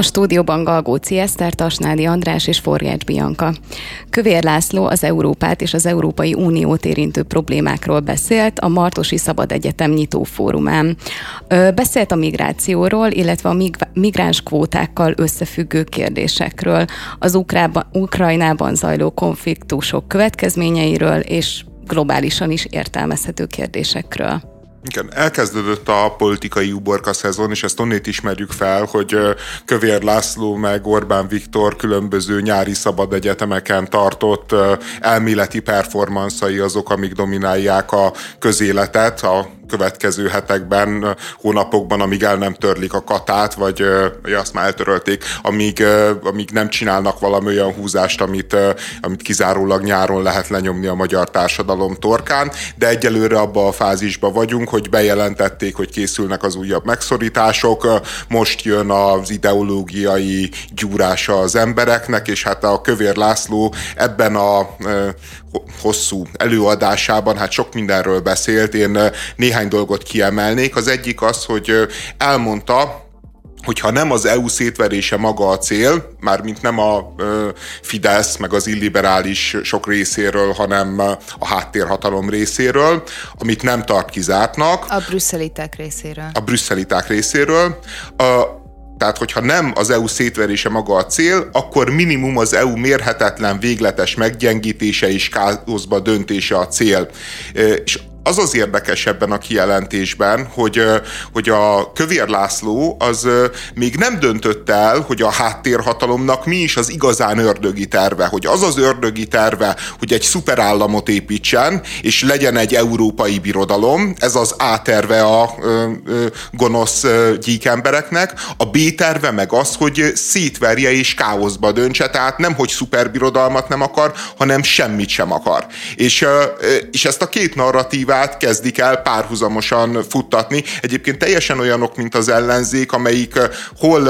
A stúdióban Galgóci Eszter, Tasnádi András és Forgács Bianka. Kövér László az Európát és az Európai Uniót érintő problémákról beszélt a Martosi Szabad Egyetem nyitó fórumán. Beszélt a migrációról, illetve a migráns kvótákkal összefüggő kérdésekről, az Ukrajnában zajló konfliktusok következményeiről és globálisan is értelmezhető kérdésekről. Igen, elkezdődött a politikai uborka szezon, és ezt onnét ismerjük fel, hogy Kövér László meg Orbán Viktor különböző nyári szabad egyetemeken tartott elméleti performanszai azok, amik dominálják a közéletet, a következő hetekben, hónapokban, amíg el nem törlik a katát, vagy azt már eltörölték, amíg, amíg nem csinálnak valami olyan húzást, amit, amit kizárólag nyáron lehet lenyomni a magyar társadalom torkán, de egyelőre abba a fázisba vagyunk, hogy bejelentették, hogy készülnek az újabb megszorítások, most jön az ideológiai gyúrása az embereknek, és hát a Kövér László ebben a hosszú előadásában hát sok mindenről beszélt, én néhány dolgot kiemelnék. Az egyik az, hogy elmondta, hogyha nem az EU szétverése maga a cél, mármint nem a Fidesz, meg az illiberális sok részéről, hanem a háttérhatalom részéről, amit nem tart kizártnak. A brüsszeliták részéről. A brüsszeliták részéről. A, tehát, hogyha nem az EU szétverése maga a cél, akkor minimum az EU mérhetetlen végletes meggyengítése és káoszba döntése a cél. És az az érdekes ebben a kijelentésben, hogy, hogy a Kövér László az még nem döntött el, hogy a háttérhatalomnak mi is az igazán ördögi terve, hogy az az ördögi terve, hogy egy szuperállamot építsen, és legyen egy európai birodalom, ez az A terve a ö, ö, gonosz gyíkembereknek, a B terve meg az, hogy szétverje és káoszba döntse, tehát nem, hogy szuperbirodalmat nem akar, hanem semmit sem akar. És, ö, és ezt a két narratív narratívát kezdik el párhuzamosan futtatni. Egyébként teljesen olyanok, mint az ellenzék, amelyik hol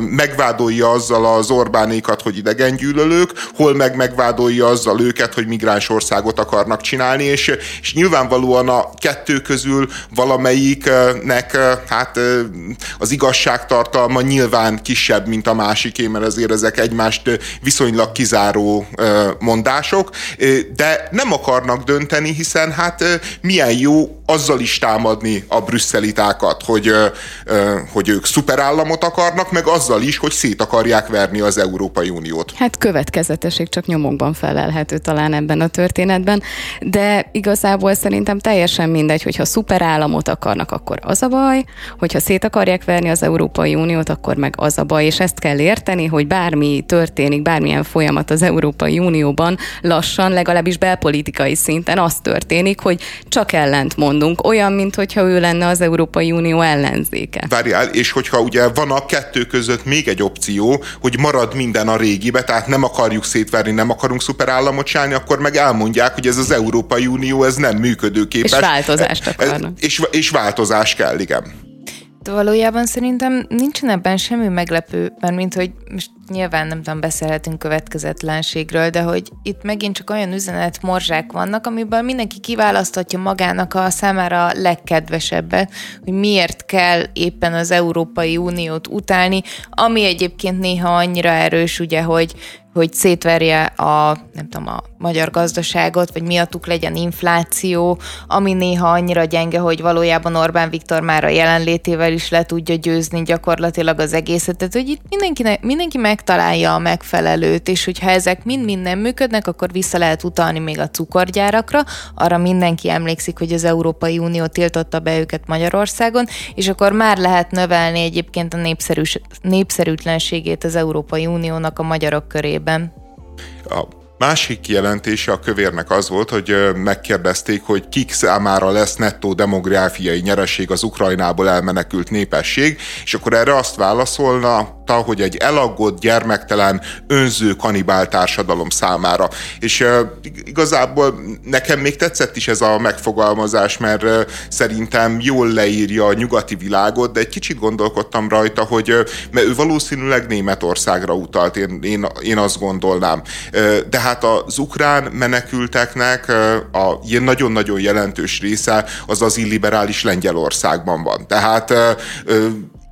megvádolja azzal az Orbánékat, hogy idegengyűlölők, hol meg megvádolja azzal őket, hogy migráns országot akarnak csinálni, és, és nyilvánvalóan a kettő közül valamelyiknek hát az igazságtartalma nyilván kisebb, mint a másiké, mert azért ezek egymást viszonylag kizáró mondások, de nem akarnak dönteni, hiszen hát milyen jó azzal is támadni a brüsszelitákat, hogy, hogy ők szuperállamot akarnak, meg azzal is, hogy szét akarják verni az Európai Uniót. Hát következetesség csak nyomokban felelhető talán ebben a történetben, de igazából szerintem teljesen mindegy, hogyha szuperállamot akarnak, akkor az a baj, hogyha szét akarják verni az Európai Uniót, akkor meg az a baj, és ezt kell érteni, hogy bármi történik, bármilyen folyamat az Európai Unióban, lassan, legalábbis belpolitikai szinten az történik, hogy csak ellent mondunk, olyan, mintha ő lenne az Európai Unió ellenzéke. Várjál, és hogyha ugye van a kettő között még egy opció, hogy marad minden a régibe, tehát nem akarjuk szétverni, nem akarunk szuperállamot csinálni, akkor meg elmondják, hogy ez az Európai Unió, ez nem működőképes. És változást akarnak. És, és változás kell, igen. Valójában szerintem nincsen ebben semmi meglepő, mert mint hogy most nyilván nem tudom, beszélhetünk következetlenségről, de hogy itt megint csak olyan üzenet morzsák vannak, amiből mindenki kiválaszthatja magának a számára legkedvesebbet, hogy miért kell éppen az Európai Uniót utálni, ami egyébként néha annyira erős, ugye, hogy hogy szétverje a, nem tudom, a magyar gazdaságot, vagy miattuk legyen infláció, ami néha annyira gyenge, hogy valójában Orbán Viktor már a jelenlétével is le tudja győzni gyakorlatilag az egészet. Tehát, hogy itt mindenki, mindenki megtalálja a megfelelőt, és hogyha ezek mind-mind nem működnek, akkor vissza lehet utalni még a cukorgyárakra. Arra mindenki emlékszik, hogy az Európai Unió tiltotta be őket Magyarországon, és akkor már lehet növelni egyébként a népszerűs, népszerűtlenségét az Európai Uniónak a magyarok körében. A Másik kijelentése a kövérnek az volt, hogy megkérdezték, hogy kik számára lesz nettó demográfiai nyereség az Ukrajnából elmenekült népesség, és akkor erre azt válaszolna, hogy egy elaggott, gyermektelen, önző kanibál társadalom számára. És igazából nekem még tetszett is ez a megfogalmazás, mert szerintem jól leírja a nyugati világot, de egy kicsit gondolkodtam rajta, hogy mert ő valószínűleg Németországra utalt, én, én, én azt gondolnám. De hát az ukrán menekülteknek a ilyen nagyon-nagyon jelentős része az az illiberális Lengyelországban van. Tehát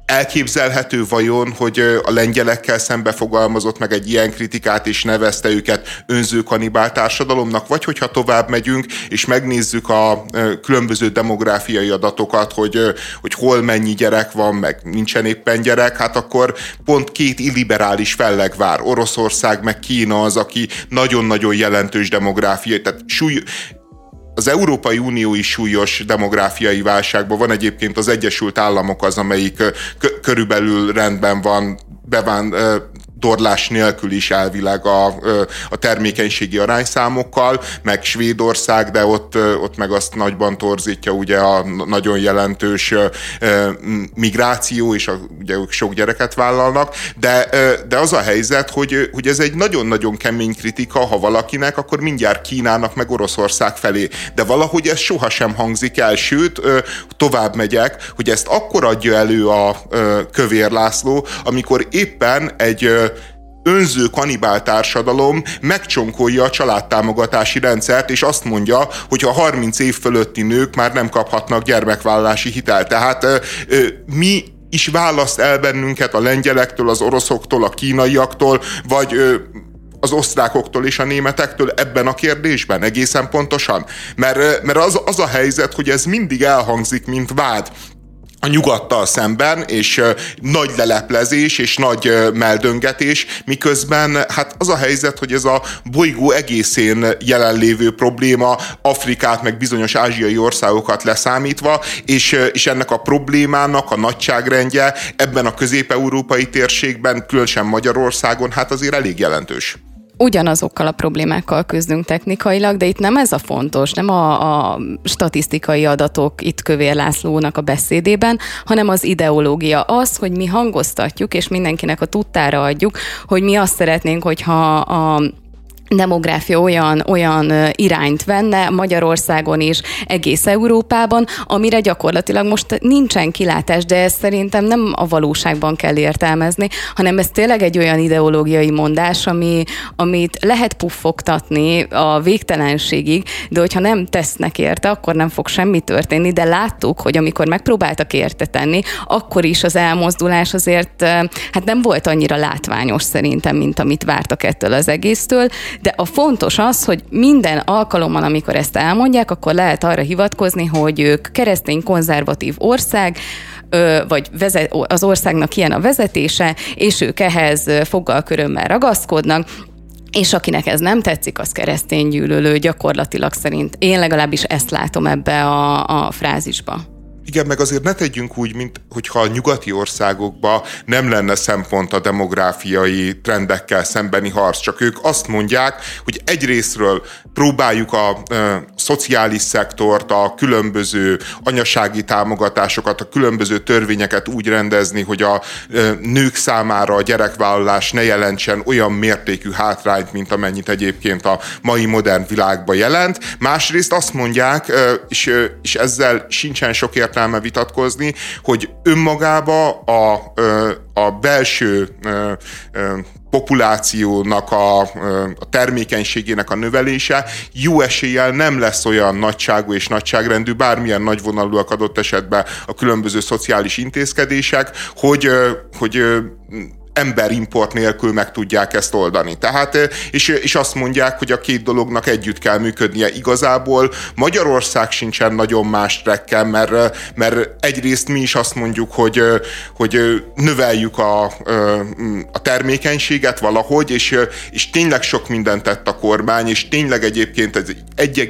Elképzelhető vajon, hogy a lengyelekkel szembe fogalmazott meg egy ilyen kritikát, és nevezte őket önző kanibál társadalomnak, vagy hogyha tovább megyünk, és megnézzük a különböző demográfiai adatokat, hogy, hogy hol mennyi gyerek van, meg nincsen éppen gyerek, hát akkor pont két illiberális felleg vár. Oroszország, meg Kína az, aki nagyon-nagyon jelentős demográfiai, tehát súly, az Európai Unió is súlyos demográfiai válságban van. Egyébként az Egyesült Államok az, amelyik körülbelül rendben van, beván, torlás nélkül is elvileg a, a termékenységi arányszámokkal, meg Svédország, de ott, ott meg azt nagyban torzítja ugye a nagyon jelentős migráció, és a, ugye ők sok gyereket vállalnak, de, de az a helyzet, hogy, hogy ez egy nagyon-nagyon kemény kritika, ha valakinek, akkor mindjárt Kínának, meg Oroszország felé. De valahogy ez sohasem hangzik el, sőt, tovább megyek, hogy ezt akkor adja elő a Kövér László, amikor éppen egy önző kanibál társadalom megcsonkolja a családtámogatási rendszert, és azt mondja, hogy a 30 év fölötti nők már nem kaphatnak gyermekvállalási hitelt. Tehát mi is választ el bennünket a lengyelektől, az oroszoktól, a kínaiaktól, vagy az osztrákoktól és a németektől ebben a kérdésben egészen pontosan? Mert, mert az, az a helyzet, hogy ez mindig elhangzik, mint vád a nyugattal szemben, és nagy leleplezés, és nagy meldöngetés, miközben hát az a helyzet, hogy ez a bolygó egészén jelenlévő probléma, Afrikát, meg bizonyos ázsiai országokat leszámítva, és, és ennek a problémának a nagyságrendje ebben a közép-európai térségben, különösen Magyarországon, hát azért elég jelentős ugyanazokkal a problémákkal küzdünk technikailag, de itt nem ez a fontos, nem a, a statisztikai adatok itt Kövér Lászlónak a beszédében, hanem az ideológia. Az, hogy mi hangoztatjuk, és mindenkinek a tudtára adjuk, hogy mi azt szeretnénk, hogyha a demográfia olyan, olyan irányt venne Magyarországon is, egész Európában, amire gyakorlatilag most nincsen kilátás, de ezt szerintem nem a valóságban kell értelmezni, hanem ez tényleg egy olyan ideológiai mondás, ami, amit lehet puffogtatni a végtelenségig, de hogyha nem tesznek érte, akkor nem fog semmi történni, de láttuk, hogy amikor megpróbáltak érte tenni, akkor is az elmozdulás azért hát nem volt annyira látványos szerintem, mint amit vártak ettől az egésztől, de a fontos az, hogy minden alkalommal, amikor ezt elmondják, akkor lehet arra hivatkozni, hogy ők keresztény konzervatív ország, vagy az országnak ilyen a vezetése, és ők ehhez foggal körömmel ragaszkodnak, és akinek ez nem tetszik, az keresztény gyűlölő gyakorlatilag szerint. Én legalábbis ezt látom ebbe a, a frázisba. Igen, meg azért ne tegyünk úgy, mint hogyha a nyugati országokban nem lenne szempont a demográfiai trendekkel szembeni harc, csak ők azt mondják, hogy egyrésztről próbáljuk a, a szociális szektort, a különböző anyasági támogatásokat, a különböző törvényeket úgy rendezni, hogy a, a nők számára a gyerekvállalás ne jelentsen olyan mértékű hátrányt, mint amennyit egyébként a mai modern világban jelent. Másrészt azt mondják, és, és ezzel sincsen sok értelme, értelme vitatkozni, hogy önmagába a, a belső populációnak a, a termékenységének a növelése jó eséllyel nem lesz olyan nagyságú és nagyságrendű, bármilyen nagyvonalúak adott esetben a különböző szociális intézkedések, hogy, hogy emberimport nélkül meg tudják ezt oldani. Tehát, és, és azt mondják, hogy a két dolognak együtt kell működnie. Igazából Magyarország sincsen nagyon más trekkel, mert, mert egyrészt mi is azt mondjuk, hogy, hogy növeljük a, a termékenységet valahogy, és, és tényleg sok mindent tett a kormány, és tényleg egyébként ez 1,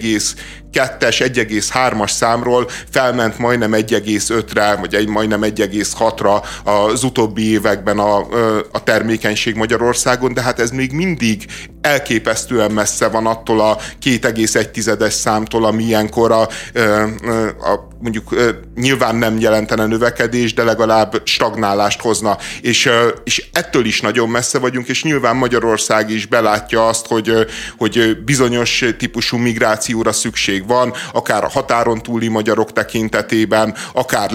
2-es, 1,3-as számról felment majdnem 1,5-re, vagy egy, majdnem 1,6-ra az utóbbi években a, a termékenység Magyarországon, de hát ez még mindig elképesztően messze van attól a 2,1-es számtól, ami ilyenkor a, a mondjuk nyilván nem jelentene növekedés, de legalább stagnálást hozna. És, és ettől is nagyon messze vagyunk, és nyilván Magyarország is belátja azt, hogy, hogy bizonyos típusú migrációra szükség még van, akár a határon túli magyarok tekintetében, akár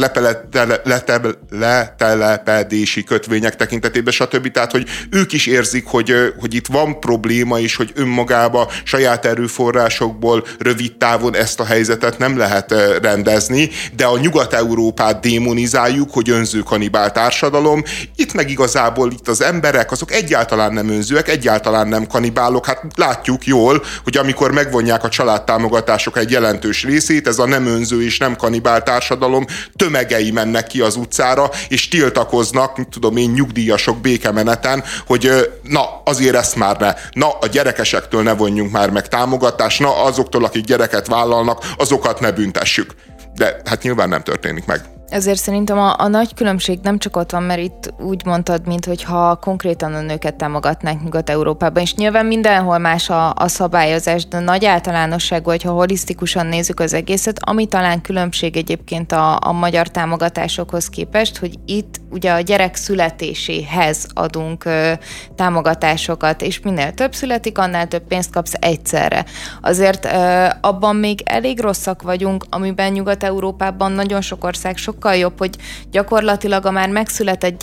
letelepedési kötvények tekintetében, stb. Tehát, hogy ők is érzik, hogy, hogy itt van probléma, és hogy önmagába saját erőforrásokból rövid távon ezt a helyzetet nem lehet rendezni, de a Nyugat-Európát démonizáljuk, hogy önző kanibál társadalom, itt meg igazából itt az emberek, azok egyáltalán nem önzőek, egyáltalán nem kanibálok, hát látjuk jól, hogy amikor megvonják a családtámogatások egy jelentős részét, ez a nem önző és nem kanibál társadalom tömegei mennek ki az utcára, és tiltakoznak, mit tudom én, nyugdíjasok békemeneten, hogy na, azért ezt már ne, na, a gyerekesektől ne vonjunk már meg támogatást, na, azoktól, akik gyereket vállalnak, azokat ne büntessük. De hát nyilván nem történik meg. Ezért szerintem a, a nagy különbség nem csak ott van, mert itt úgy mondtad, mint hogyha konkrétan a nőket támogatnánk Nyugat-Európában, és nyilván mindenhol más a, a szabályozás, de nagy általánosság, hogyha holisztikusan nézzük az egészet, ami talán különbség egyébként a, a magyar támogatásokhoz képest, hogy itt ugye a gyerek születéséhez adunk ö, támogatásokat, és minél több születik, annál több pénzt kapsz egyszerre. Azért ö, abban még elég rosszak vagyunk, amiben Nyugat-Európában nagyon sok ország sok sokkal jobb, hogy gyakorlatilag a már megszületett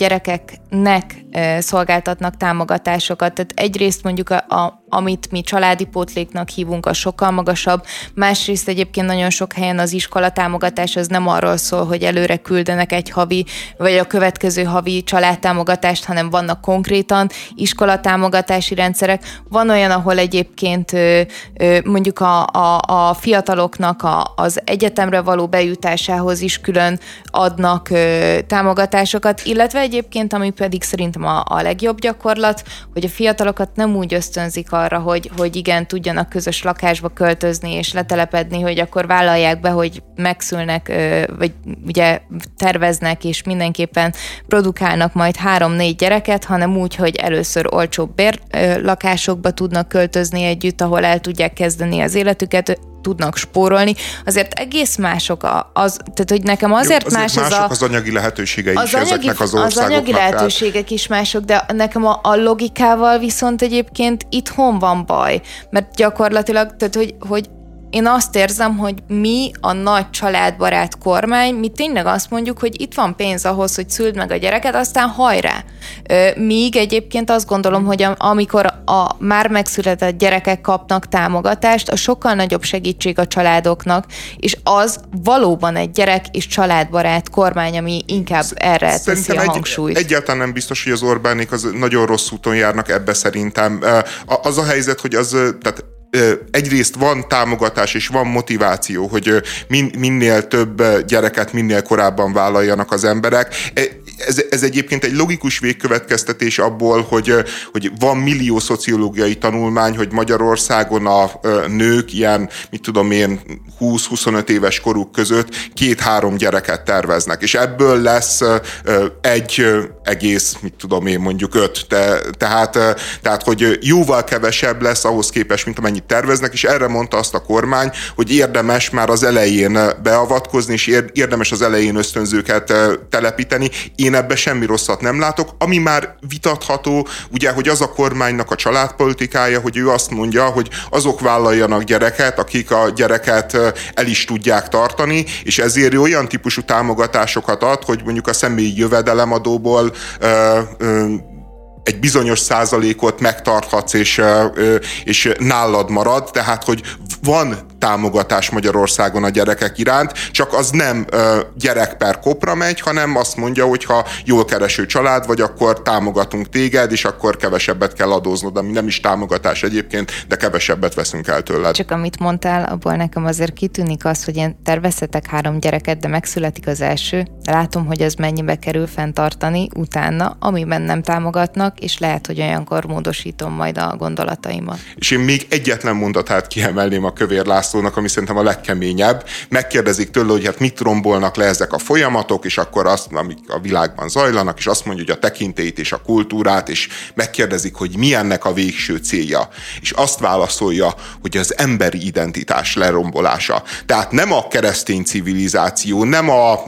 gyerekeknek szolgáltatnak támogatásokat. Tehát egyrészt mondjuk a, a amit mi családi pótléknak hívunk, a sokkal magasabb. Másrészt egyébként nagyon sok helyen az iskola támogatás az nem arról szól, hogy előre küldenek egy havi, vagy a következő havi családtámogatást, hanem vannak konkrétan iskolatámogatási rendszerek. Van olyan, ahol egyébként mondjuk a, a, a fiataloknak a, az egyetemre való bejutásához is külön adnak támogatásokat, illetve egyébként, ami pedig szerintem a, a legjobb gyakorlat, hogy a fiatalokat nem úgy ösztönzik arra, hogy, hogy igen, tudjanak közös lakásba költözni és letelepedni, hogy akkor vállalják be, hogy megszülnek, vagy ugye terveznek, és mindenképpen produkálnak majd három-négy gyereket, hanem úgy, hogy először olcsóbb bér lakásokba tudnak költözni együtt, ahol el tudják kezdeni az életüket, tudnak spórolni, azért egész mások az, tehát hogy nekem azért, Jó, azért más az a... az anyagi lehetőségei az is anyagi, ezeknek az országoknak. Az anyagi lehetőségek is mások, de nekem a, a logikával viszont egyébként itthon van baj, mert gyakorlatilag, tehát hogy, hogy én azt érzem, hogy mi a nagy családbarát kormány, mi tényleg azt mondjuk, hogy itt van pénz ahhoz, hogy szüld meg a gyereket, aztán hajrá. Míg egyébként azt gondolom, hogy amikor a már megszületett gyerekek kapnak támogatást, a sokkal nagyobb segítség a családoknak, és az valóban egy gyerek és családbarát kormány, ami inkább erre teszi a hangsúlyt. Egy, egyáltalán nem biztos, hogy az Orbánik az nagyon rossz úton járnak ebbe szerintem. Az a helyzet, hogy az, tehát egyrészt van támogatás és van motiváció, hogy minél több gyereket minél korábban vállaljanak az emberek. E, ez, ez egyébként egy logikus végkövetkeztetés abból, hogy, hogy van millió szociológiai tanulmány, hogy Magyarországon a nők ilyen, mit tudom én, 20-25 éves koruk között két-három gyereket terveznek, és ebből lesz egy egész, mit tudom én, mondjuk öt. Te, tehát, tehát, hogy jóval kevesebb lesz ahhoz képest, mint amennyit terveznek, és erre mondta azt a kormány, hogy érdemes már az elején beavatkozni, és érdemes az elején ösztönzőket telepíteni. Én ebbe semmi rosszat nem látok. Ami már vitatható, ugye, hogy az a kormánynak a családpolitikája, hogy ő azt mondja, hogy azok vállaljanak gyereket, akik a gyereket el is tudják tartani, és ezért olyan típusú támogatásokat ad, hogy mondjuk a személyi jövedelemadóból ö, ö, egy bizonyos százalékot megtarthatsz, és, és nálad marad, tehát hogy van támogatás Magyarországon a gyerekek iránt, csak az nem gyerek per kopra megy, hanem azt mondja, hogy ha jól kereső család vagy, akkor támogatunk téged, és akkor kevesebbet kell adóznod, ami nem is támogatás egyébként, de kevesebbet veszünk el tőled. Csak amit mondtál, abból nekem azért kitűnik az, hogy én tervezhetek három gyereket, de megszületik az első, látom, hogy ez mennyibe kerül fenntartani utána, amiben nem támogatnak, és lehet, hogy olyankor módosítom majd a gondolataimat. És én még egyetlen mondatát kiemelném a Kövér Lászlónak, ami szerintem a legkeményebb. Megkérdezik tőle, hogy hát mit rombolnak le ezek a folyamatok, és akkor azt, amik a világban zajlanak, és azt mondja, hogy a tekintélyt és a kultúrát, és megkérdezik, hogy mi ennek a végső célja. És azt válaszolja, hogy az emberi identitás lerombolása. Tehát nem a keresztény civilizáció, nem a,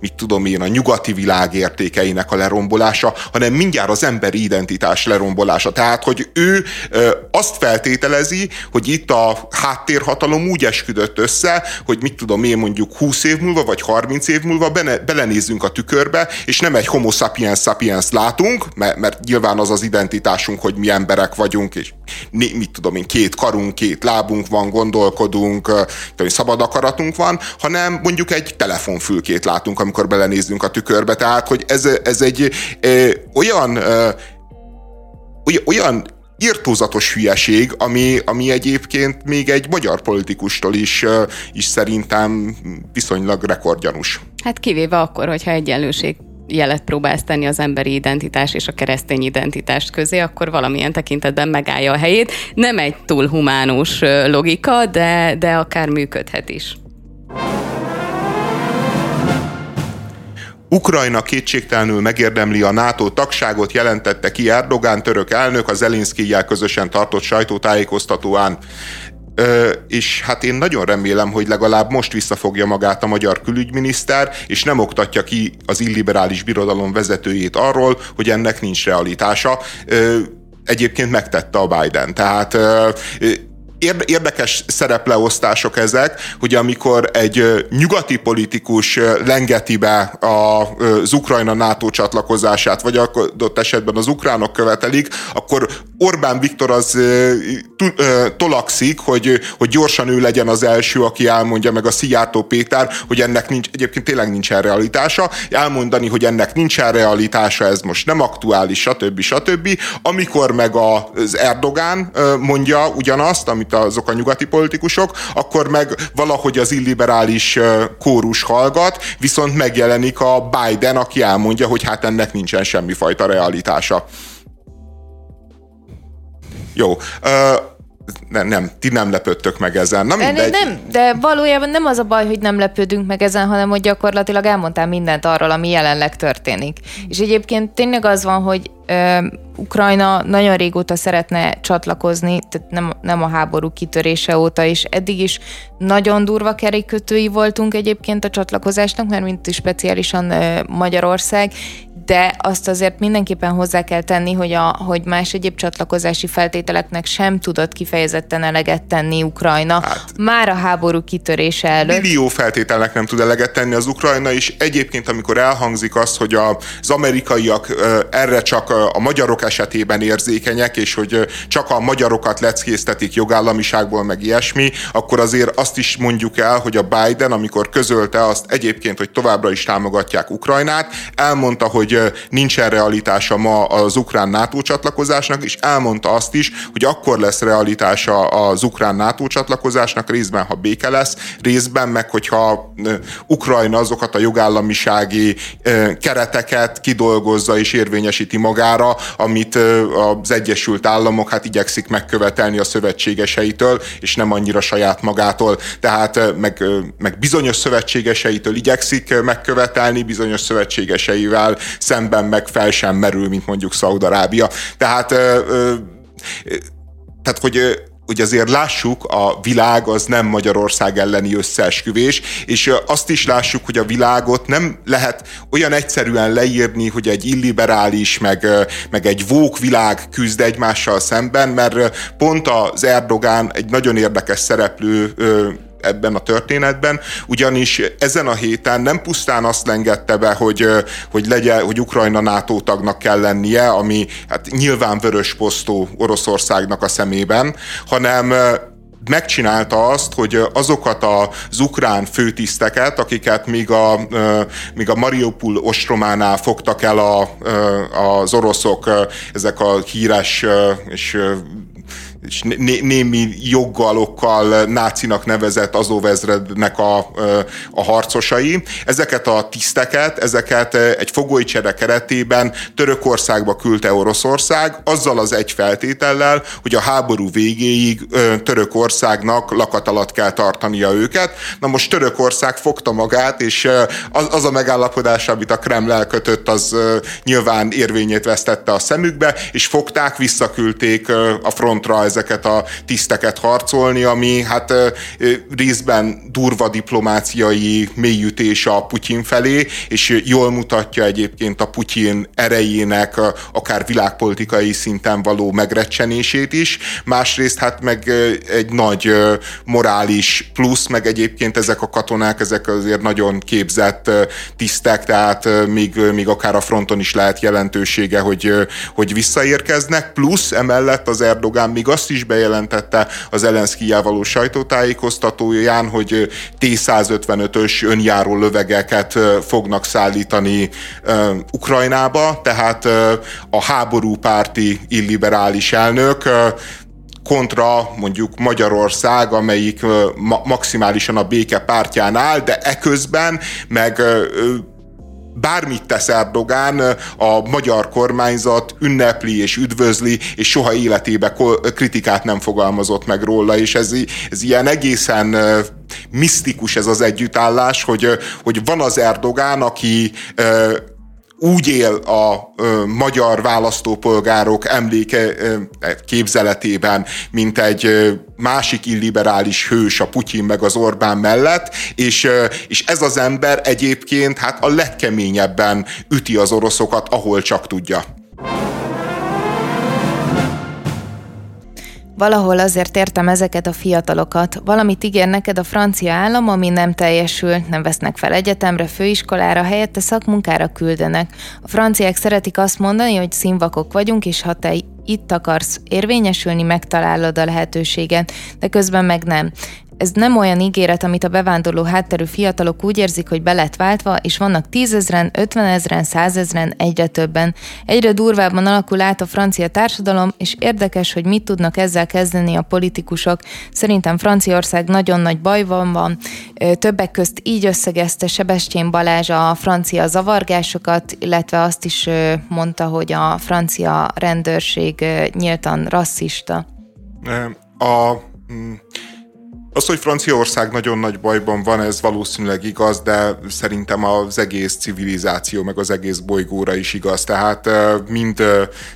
mit tudom én, a nyugati világ értékeinek a lerombolása, hanem mindjárt az emberi identitás lerombolása. Tehát, hogy ő ö, azt feltételezi, hogy itt a háttérhatalom állam úgy esküdött össze, hogy mit tudom én mondjuk 20 év múlva, vagy 30 év múlva bene, belenézzünk a tükörbe, és nem egy homo sapiens sapiens látunk, mert, mert nyilván az az identitásunk, hogy mi emberek vagyunk, és mit tudom én, két karunk, két lábunk van, gondolkodunk, tudom, szabad akaratunk van, hanem mondjuk egy telefonfülkét látunk, amikor belenézzünk a tükörbe. Tehát, hogy ez, ez egy ö, olyan ö, olyan írtózatos hülyeség, ami, ami egyébként még egy magyar politikustól is, is szerintem viszonylag rekordjanus. Hát kivéve akkor, hogyha egyenlőség jelet próbálsz tenni az emberi identitás és a keresztény identitást közé, akkor valamilyen tekintetben megállja a helyét. Nem egy túl humánus logika, de, de akár működhet is. Ukrajna kétségtelenül megérdemli a NATO tagságot, jelentette ki Erdogán török elnök az Elinszkijel közösen tartott sajtótájékoztatóán. Ö, és hát én nagyon remélem, hogy legalább most visszafogja magát a magyar külügyminiszter, és nem oktatja ki az illiberális birodalom vezetőjét arról, hogy ennek nincs realitása. Ö, egyébként megtette a Biden. Tehát érdekes szerepleosztások ezek, hogy amikor egy nyugati politikus lengeti be az Ukrajna NATO csatlakozását, vagy adott esetben az ukránok követelik, akkor Orbán Viktor az tolakszik, hogy, hogy gyorsan ő legyen az első, aki elmondja meg a Szijjártó Péter, hogy ennek nincs, egyébként tényleg nincsen realitása, elmondani, hogy ennek nincsen realitása, ez most nem aktuális, stb. stb. Amikor meg az Erdogán mondja ugyanazt, amit mint azok a nyugati politikusok, akkor meg valahogy az illiberális kórus hallgat, viszont megjelenik a Biden, aki elmondja, hogy hát ennek nincsen semmifajta realitása. Jó. Nem, nem, ti nem lepődtök meg ezen. Na mindegy. Nem, de valójában nem az a baj, hogy nem lepődünk meg ezen, hanem hogy gyakorlatilag elmondtál mindent arról, ami jelenleg történik. És egyébként tényleg az van, hogy ö, Ukrajna nagyon régóta szeretne csatlakozni, tehát nem, nem a háború kitörése óta, és eddig is nagyon durva kerékötői voltunk egyébként a csatlakozásnak, mert mint is speciálisan ö, Magyarország, de azt azért mindenképpen hozzá kell tenni, hogy, a, hogy más egyéb csatlakozási feltételeknek sem tudott kifejezetten eleget tenni Ukrajna. Hát, már a háború kitörése előtt. Millió feltételnek nem tud eleget tenni az Ukrajna, és egyébként amikor elhangzik az, hogy az amerikaiak erre csak a magyarok esetében érzékenyek, és hogy csak a magyarokat leckésztetik jogállamiságból, meg ilyesmi, akkor azért azt is mondjuk el, hogy a Biden, amikor közölte azt egyébként, hogy továbbra is támogatják Ukrajnát, elmondta, hogy nincsen realitása ma az ukrán NATO csatlakozásnak, és elmondta azt is, hogy akkor lesz realitása az ukrán NATO csatlakozásnak, részben, ha béke lesz, részben meg, hogyha Ukrajna azokat a jogállamisági kereteket kidolgozza és érvényesíti magára, amit az Egyesült Államok hát igyekszik megkövetelni a szövetségeseitől, és nem annyira saját magától. Tehát meg, meg bizonyos szövetségeseitől igyekszik megkövetelni, bizonyos szövetségeseivel szemben meg fel sem merül, mint mondjuk Szaudarábia. Tehát, tehát hogy hogy azért lássuk, a világ az nem Magyarország elleni összeesküvés, és azt is lássuk, hogy a világot nem lehet olyan egyszerűen leírni, hogy egy illiberális, meg, meg egy vók világ küzd egymással szemben, mert pont az Erdogán egy nagyon érdekes szereplő ebben a történetben, ugyanis ezen a héten nem pusztán azt lengette be, hogy, hogy legyen, hogy Ukrajna NATO tagnak kell lennie, ami hát nyilván vörös posztó Oroszországnak a szemében, hanem megcsinálta azt, hogy azokat az ukrán főtiszteket, akiket még a, még a Mariupol ostrománál fogtak el a, az oroszok, ezek a híres és és né- némi joggalokkal nácinak nevezett azóvezrednek a, a harcosai. Ezeket a tiszteket, ezeket egy fogolycsere keretében Törökországba küldte Oroszország, azzal az egy feltétellel, hogy a háború végéig Törökországnak lakat alatt kell tartania őket. Na most Törökország fogta magát, és az, az a megállapodás, amit a Kreml elkötött, az nyilván érvényét vesztette a szemükbe, és fogták, visszaküldték a frontra ezeket a tiszteket harcolni, ami hát részben durva diplomáciai mélyütés a Putyin felé, és jól mutatja egyébként a Putyin erejének akár világpolitikai szinten való megrecsenését is. Másrészt hát meg egy nagy morális plusz, meg egyébként ezek a katonák, ezek azért nagyon képzett tisztek, tehát még, még akár a fronton is lehet jelentősége, hogy, hogy visszaérkeznek, plusz emellett az Erdogán még azt is bejelentette az Elenszkijával való sajtótájékoztatóján, hogy T-155-ös önjáró lövegeket fognak szállítani Ukrajnába, tehát a háborúpárti illiberális elnök kontra mondjuk Magyarország, amelyik maximálisan a béke pártján áll, de eközben meg bármit tesz Erdogán, a magyar kormányzat ünnepli és üdvözli, és soha életébe kritikát nem fogalmazott meg róla, és ez, ez ilyen egészen misztikus ez az együttállás, hogy, hogy van az Erdogán, aki úgy él a ö, magyar választópolgárok emléke ö, képzeletében, mint egy ö, másik illiberális hős a Putyin meg az Orbán mellett, és, ö, és ez az ember egyébként hát a legkeményebben üti az oroszokat, ahol csak tudja. Valahol azért értem ezeket a fiatalokat. Valamit ígér neked a francia állam, ami nem teljesül, nem vesznek fel egyetemre, főiskolára, helyette szakmunkára küldenek. A franciák szeretik azt mondani, hogy színvakok vagyunk, és ha te itt akarsz érvényesülni, megtalálod a lehetőséget, de közben meg nem ez nem olyan ígéret, amit a bevándorló hátterű fiatalok úgy érzik, hogy be lett váltva, és vannak tízezren, ötvenezren, százezren, egyre többen. Egyre durvábban alakul át a francia társadalom, és érdekes, hogy mit tudnak ezzel kezdeni a politikusok. Szerintem Franciaország nagyon nagy bajban van. Többek közt így összegezte Sebestyén Balázs a francia zavargásokat, illetve azt is mondta, hogy a francia rendőrség nyíltan rasszista. A, mm, az, hogy Franciaország nagyon nagy bajban van, ez valószínűleg igaz, de szerintem az egész civilizáció, meg az egész bolygóra is igaz. Tehát mind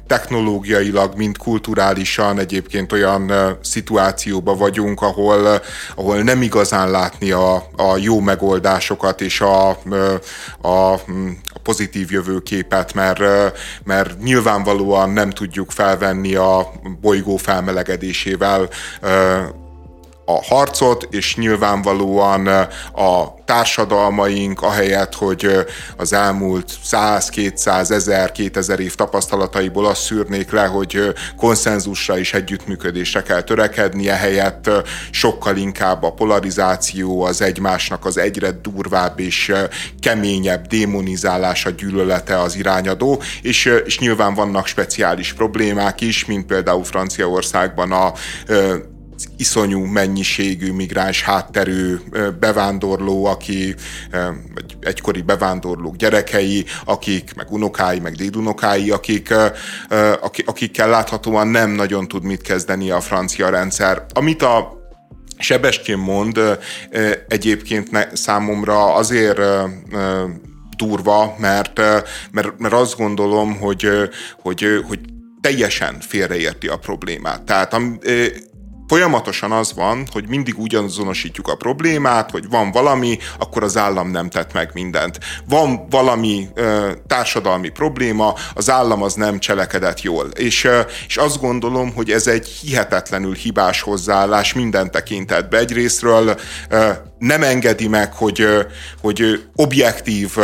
technológiailag, mind kulturálisan egyébként olyan szituációban vagyunk, ahol, ahol nem igazán látni a, a jó megoldásokat és a, a, a pozitív jövőképet, mert, mert nyilvánvalóan nem tudjuk felvenni a bolygó felmelegedésével a harcot, és nyilvánvalóan a társadalmaink, ahelyett, hogy az elmúlt 100, 200, 1000, 2000 év tapasztalataiból azt szűrnék le, hogy konszenzusra és együttműködésre kell törekedni, ehelyett sokkal inkább a polarizáció, az egymásnak az egyre durvább és keményebb démonizálása, gyűlölete az irányadó, és, és nyilván vannak speciális problémák is, mint például Franciaországban a iszonyú mennyiségű migráns hátterű bevándorló, aki vagy egykori bevándorlók gyerekei, akik, meg unokái, meg dédunokái, akik, akikkel láthatóan nem nagyon tud mit kezdeni a francia rendszer. Amit a Sebestyén mond egyébként számomra azért durva, mert, mert, mert azt gondolom, hogy, hogy, hogy teljesen félreérti a problémát. Tehát folyamatosan az van, hogy mindig ugyanazonosítjuk a problémát, hogy van valami, akkor az állam nem tett meg mindent. Van valami ö, társadalmi probléma, az állam az nem cselekedett jól. És, ö, és azt gondolom, hogy ez egy hihetetlenül hibás hozzáállás minden tekintetben. Egyrésztről ö, nem engedi meg, hogy, hogy objektív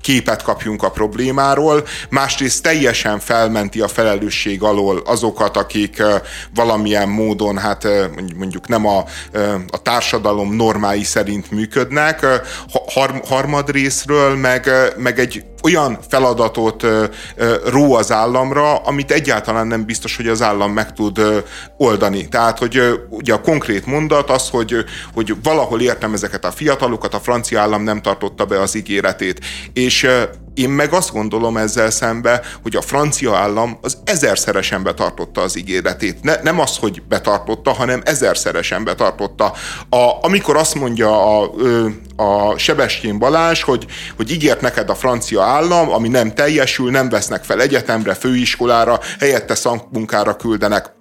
képet kapjunk a problémáról, másrészt teljesen felmenti a felelősség alól azokat, akik valamilyen módon, hát mondjuk nem a, a társadalom normái szerint működnek, har, harmadrészről meg, meg egy olyan feladatot ró az államra, amit egyáltalán nem biztos, hogy az állam meg tud oldani. Tehát, hogy ugye a konkrét mondat az, hogy, hogy valahol értem ezeket a fiatalokat, a francia állam nem tartotta be az ígéretét. És én meg azt gondolom ezzel szembe, hogy a francia állam az ezerszeresen betartotta az ígéretét. Ne, nem az, hogy betartotta, hanem ezerszeresen betartotta. A, amikor azt mondja a, a Sebestyén Balázs, hogy, hogy ígért neked a francia állam, ami nem teljesül, nem vesznek fel egyetemre, főiskolára, helyette szakmunkára küldenek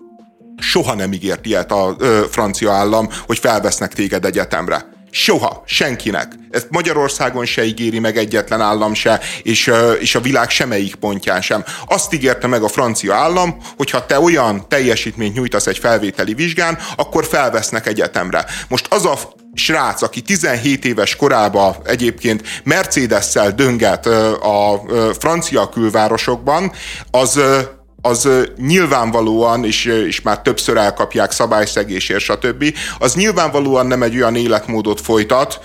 soha nem ígért ilyet a ö, francia állam, hogy felvesznek téged egyetemre. Soha, senkinek. Ezt Magyarországon se ígéri meg egyetlen állam se, és, és a világ semmelyik pontján sem. Azt ígérte meg a francia állam, hogy ha te olyan teljesítményt nyújtasz egy felvételi vizsgán, akkor felvesznek egyetemre. Most az a srác, aki 17 éves korában egyébként Mercedes-szel a francia külvárosokban, az az nyilvánvalóan, és, és már többször elkapják szabályszegésért, stb., az nyilvánvalóan nem egy olyan életmódot folytat,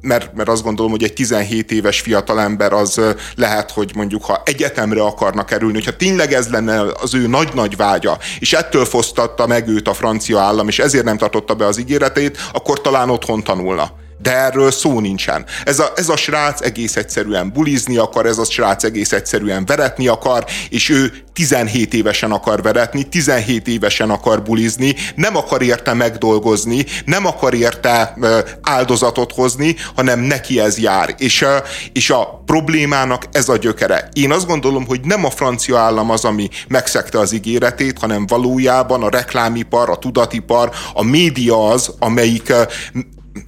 mert, mert azt gondolom, hogy egy 17 éves fiatalember az lehet, hogy mondjuk, ha egyetemre akarna kerülni, hogyha tényleg ez lenne az ő nagy-nagy vágya, és ettől fosztatta meg őt a francia állam, és ezért nem tartotta be az ígéretét, akkor talán otthon tanulna de erről szó nincsen. Ez a, ez a srác egész egyszerűen bulizni akar, ez a srác egész egyszerűen veretni akar, és ő 17 évesen akar veretni, 17 évesen akar bulizni, nem akar érte megdolgozni, nem akar érte áldozatot hozni, hanem neki ez jár. És, és a problémának ez a gyökere. Én azt gondolom, hogy nem a francia állam az, ami megszegte az ígéretét, hanem valójában a reklámipar, a tudatipar, a média az, amelyik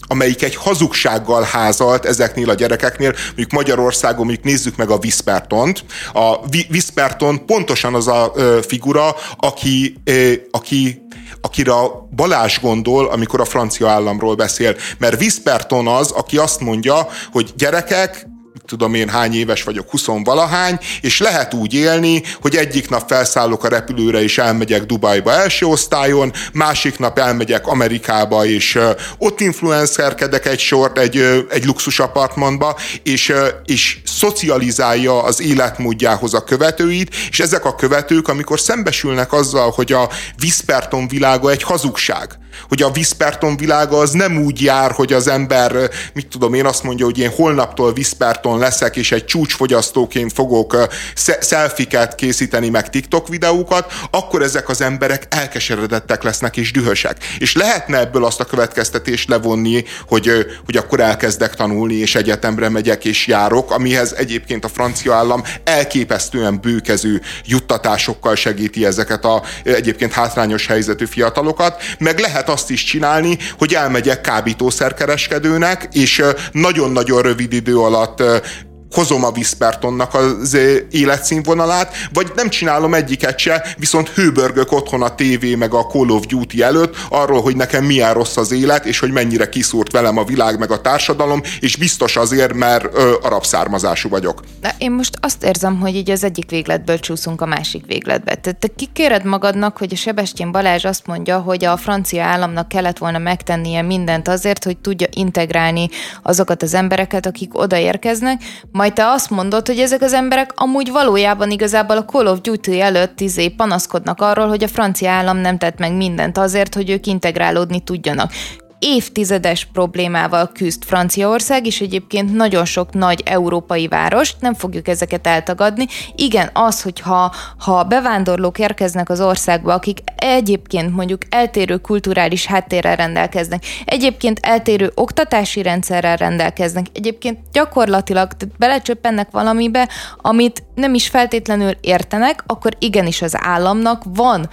amelyik egy hazugsággal házalt ezeknél a gyerekeknél, mondjuk Magyarországon, mondjuk nézzük meg a Vispertont. A Visperton pontosan az a figura, aki, aki akire Balázs gondol, amikor a francia államról beszél. Mert Visperton az, aki azt mondja, hogy gyerekek, tudom én hány éves vagyok, 20 valahány, és lehet úgy élni, hogy egyik nap felszállok a repülőre és elmegyek Dubajba első osztályon, másik nap elmegyek Amerikába és ott influencerkedek egy sort egy, egy luxus apartmanba, és, és szocializálja az életmódjához a követőit, és ezek a követők, amikor szembesülnek azzal, hogy a Visperton világa egy hazugság, hogy a Visperton világa az nem úgy jár, hogy az ember, mit tudom én, azt mondja, hogy én holnaptól Visperton leszek, és egy csúcsfogyasztóként fogok szelfiket készíteni, meg TikTok videókat, akkor ezek az emberek elkeseredettek lesznek és dühösek. És lehetne ebből azt a következtetést levonni, hogy, hogy akkor elkezdek tanulni, és egyetemre megyek és járok, amihez egyébként a francia állam elképesztően bőkező juttatásokkal segíti ezeket a egyébként hátrányos helyzetű fiatalokat, meg lehet azt is csinálni, hogy elmegyek kábítószerkereskedőnek, és nagyon-nagyon rövid idő alatt hozom a Vispertonnak az életszínvonalát, vagy nem csinálom egyiket se, viszont hőbörgök otthon a tévé meg a Call of Duty előtt arról, hogy nekem milyen rossz az élet, és hogy mennyire kiszúrt velem a világ meg a társadalom, és biztos azért, mert ö, arab származású vagyok. De én most azt érzem, hogy így az egyik végletből csúszunk a másik végletbe. Tehát te kikéred magadnak, hogy a Sebestyén Balázs azt mondja, hogy a francia államnak kellett volna megtennie mindent azért, hogy tudja integrálni azokat az embereket, akik odaérkeznek, majd te azt mondod, hogy ezek az emberek amúgy valójában igazából a Call of Duty előtt izé panaszkodnak arról, hogy a francia állam nem tett meg mindent azért, hogy ők integrálódni tudjanak évtizedes problémával küzd Franciaország, és egyébként nagyon sok nagy európai város, nem fogjuk ezeket eltagadni. Igen, az, hogyha ha bevándorlók érkeznek az országba, akik egyébként mondjuk eltérő kulturális háttérrel rendelkeznek, egyébként eltérő oktatási rendszerrel rendelkeznek, egyébként gyakorlatilag belecsöppennek valamibe, amit nem is feltétlenül értenek, akkor igenis az államnak van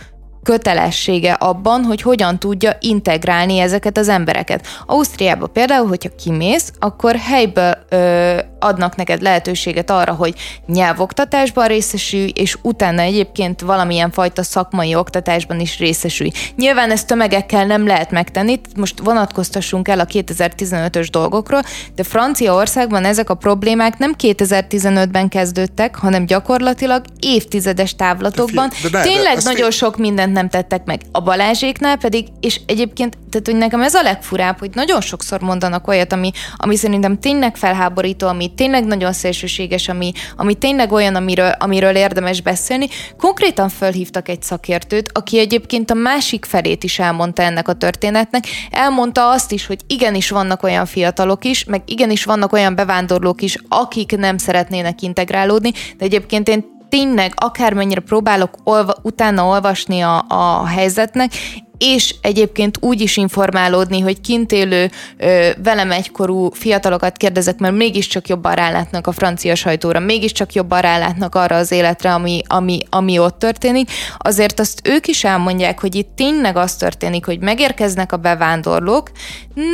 kötelessége abban, hogy hogyan tudja integrálni ezeket az embereket. Ausztriába például, hogyha kimész, akkor helyből ö, adnak neked lehetőséget arra, hogy nyelvoktatásban részesülj, és utána egyébként valamilyen fajta szakmai oktatásban is részesülj. Nyilván ezt tömegekkel nem lehet megtenni, most vonatkoztassunk el a 2015-ös dolgokról, de Franciaországban ezek a problémák nem 2015-ben kezdődtek, hanem gyakorlatilag évtizedes távlatokban. De de Tényleg de nagyon sok mindent nem tettek meg. A Balázséknál pedig, és egyébként, tehát hogy nekem ez a legfurább, hogy nagyon sokszor mondanak olyat, ami, ami szerintem tényleg felháborító, ami tényleg nagyon szélsőséges, ami, ami tényleg olyan, amiről, amiről érdemes beszélni. Konkrétan felhívtak egy szakértőt, aki egyébként a másik felét is elmondta ennek a történetnek. Elmondta azt is, hogy igenis vannak olyan fiatalok is, meg igenis vannak olyan bevándorlók is, akik nem szeretnének integrálódni, de egyébként én tényleg akármennyire próbálok olva, utána olvasni a, a helyzetnek, és egyébként úgy is informálódni, hogy kint élő ö, velem egykorú fiatalokat kérdezek, mert mégiscsak jobban rálátnak a francia sajtóra, mégiscsak jobban rálátnak arra az életre, ami, ami, ami ott történik, azért azt ők is elmondják, hogy itt tényleg az történik, hogy megérkeznek a bevándorlók,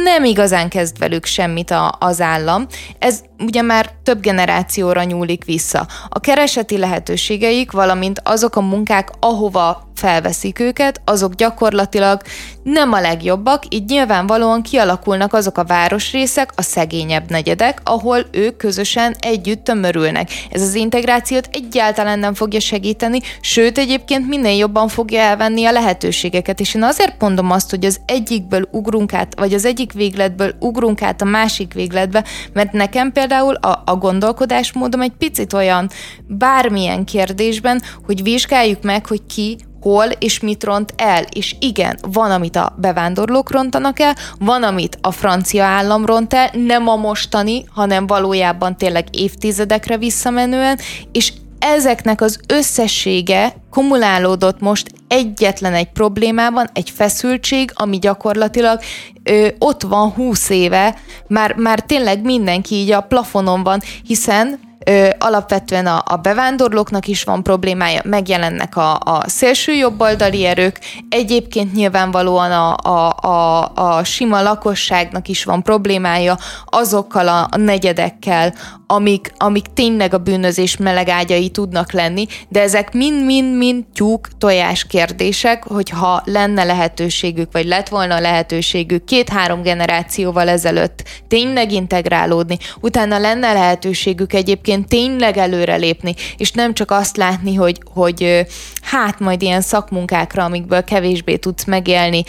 nem igazán kezd velük semmit a, az állam. Ez ugye már több generációra nyúlik vissza. A kereseti lehetőségeik, valamint azok a munkák, ahova felveszik őket, azok gyakorlatilag nem a legjobbak, így nyilvánvalóan kialakulnak azok a városrészek, a szegényebb negyedek, ahol ők közösen együtt tömörülnek. Ez az integrációt egyáltalán nem fogja segíteni, sőt egyébként minél jobban fogja elvenni a lehetőségeket. És én azért mondom azt, hogy az egyikből ugrunk át, vagy az egyik végletből ugrunk át a másik végletbe, mert nekem például a, a gondolkodásmódom egy picit olyan bármilyen kérdésben, hogy vizsgáljuk meg, hogy ki hol és mit ront el. És igen, van, amit a bevándorlók rontanak el, van, amit a francia állam ront el, nem a mostani, hanem valójában tényleg évtizedekre visszamenően, és ezeknek az összessége kumulálódott most egyetlen egy problémában, egy feszültség, ami gyakorlatilag ö, ott van húsz éve, már, már tényleg mindenki így a plafonon van, hiszen ö, alapvetően a, a bevándorlóknak is van problémája, megjelennek a, a szélső jobboldali erők, egyébként nyilvánvalóan a, a, a, a sima lakosságnak is van problémája azokkal a, a negyedekkel, amik, amik tényleg a bűnözés melegágyai tudnak lenni, de ezek mind-mind-mind tyúk tojás kérdések, hogyha lenne lehetőségük, vagy lett volna lehetőségük két-három generációval ezelőtt tényleg integrálódni, utána lenne lehetőségük egyébként tényleg előrelépni, és nem csak azt látni, hogy, hogy hát majd ilyen szakmunkákra, amikből kevésbé tudsz megélni,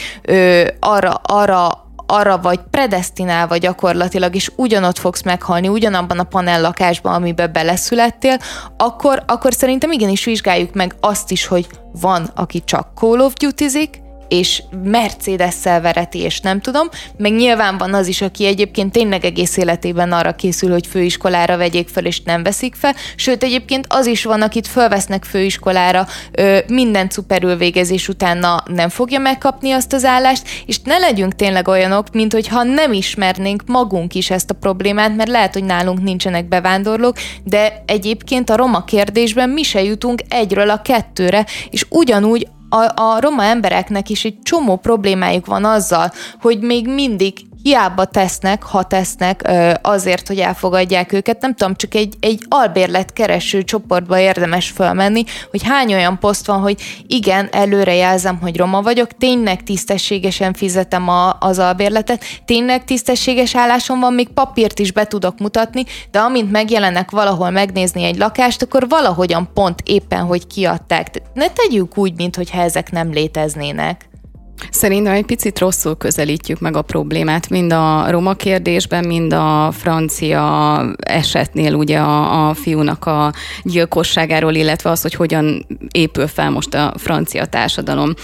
arra, arra arra vagy predestinálva gyakorlatilag, és ugyanott fogsz meghalni, ugyanabban a panel lakásban, amiben beleszülettél, akkor, akkor szerintem igenis vizsgáljuk meg azt is, hogy van, aki csak Call of Duty-zik, és Mercedes-szel vereti, és nem tudom, meg nyilván van az is, aki egyébként tényleg egész életében arra készül, hogy főiskolára vegyék fel, és nem veszik fel, sőt egyébként az is van, akit fölvesznek főiskolára, ö, minden szuperül végezés utána nem fogja megkapni azt az állást, és ne legyünk tényleg olyanok, mint hogyha nem ismernénk magunk is ezt a problémát, mert lehet, hogy nálunk nincsenek bevándorlók, de egyébként a roma kérdésben mi se jutunk egyről a kettőre, és ugyanúgy a, a roma embereknek is egy csomó problémájuk van azzal, hogy még mindig hiába tesznek, ha tesznek azért, hogy elfogadják őket. Nem tudom, csak egy, egy albérlet kereső csoportba érdemes fölmenni, hogy hány olyan poszt van, hogy igen, előre jelzem, hogy roma vagyok, tényleg tisztességesen fizetem a, az albérletet, tényleg tisztességes állásom van, még papírt is be tudok mutatni, de amint megjelenek valahol megnézni egy lakást, akkor valahogyan pont éppen, hogy kiadták. Ne tegyük úgy, mintha ezek nem léteznének. Szerintem egy picit rosszul közelítjük meg a problémát, mind a roma kérdésben, mind a francia esetnél ugye a, a fiúnak a gyilkosságáról, illetve az, hogy hogyan épül fel most a francia társadalom.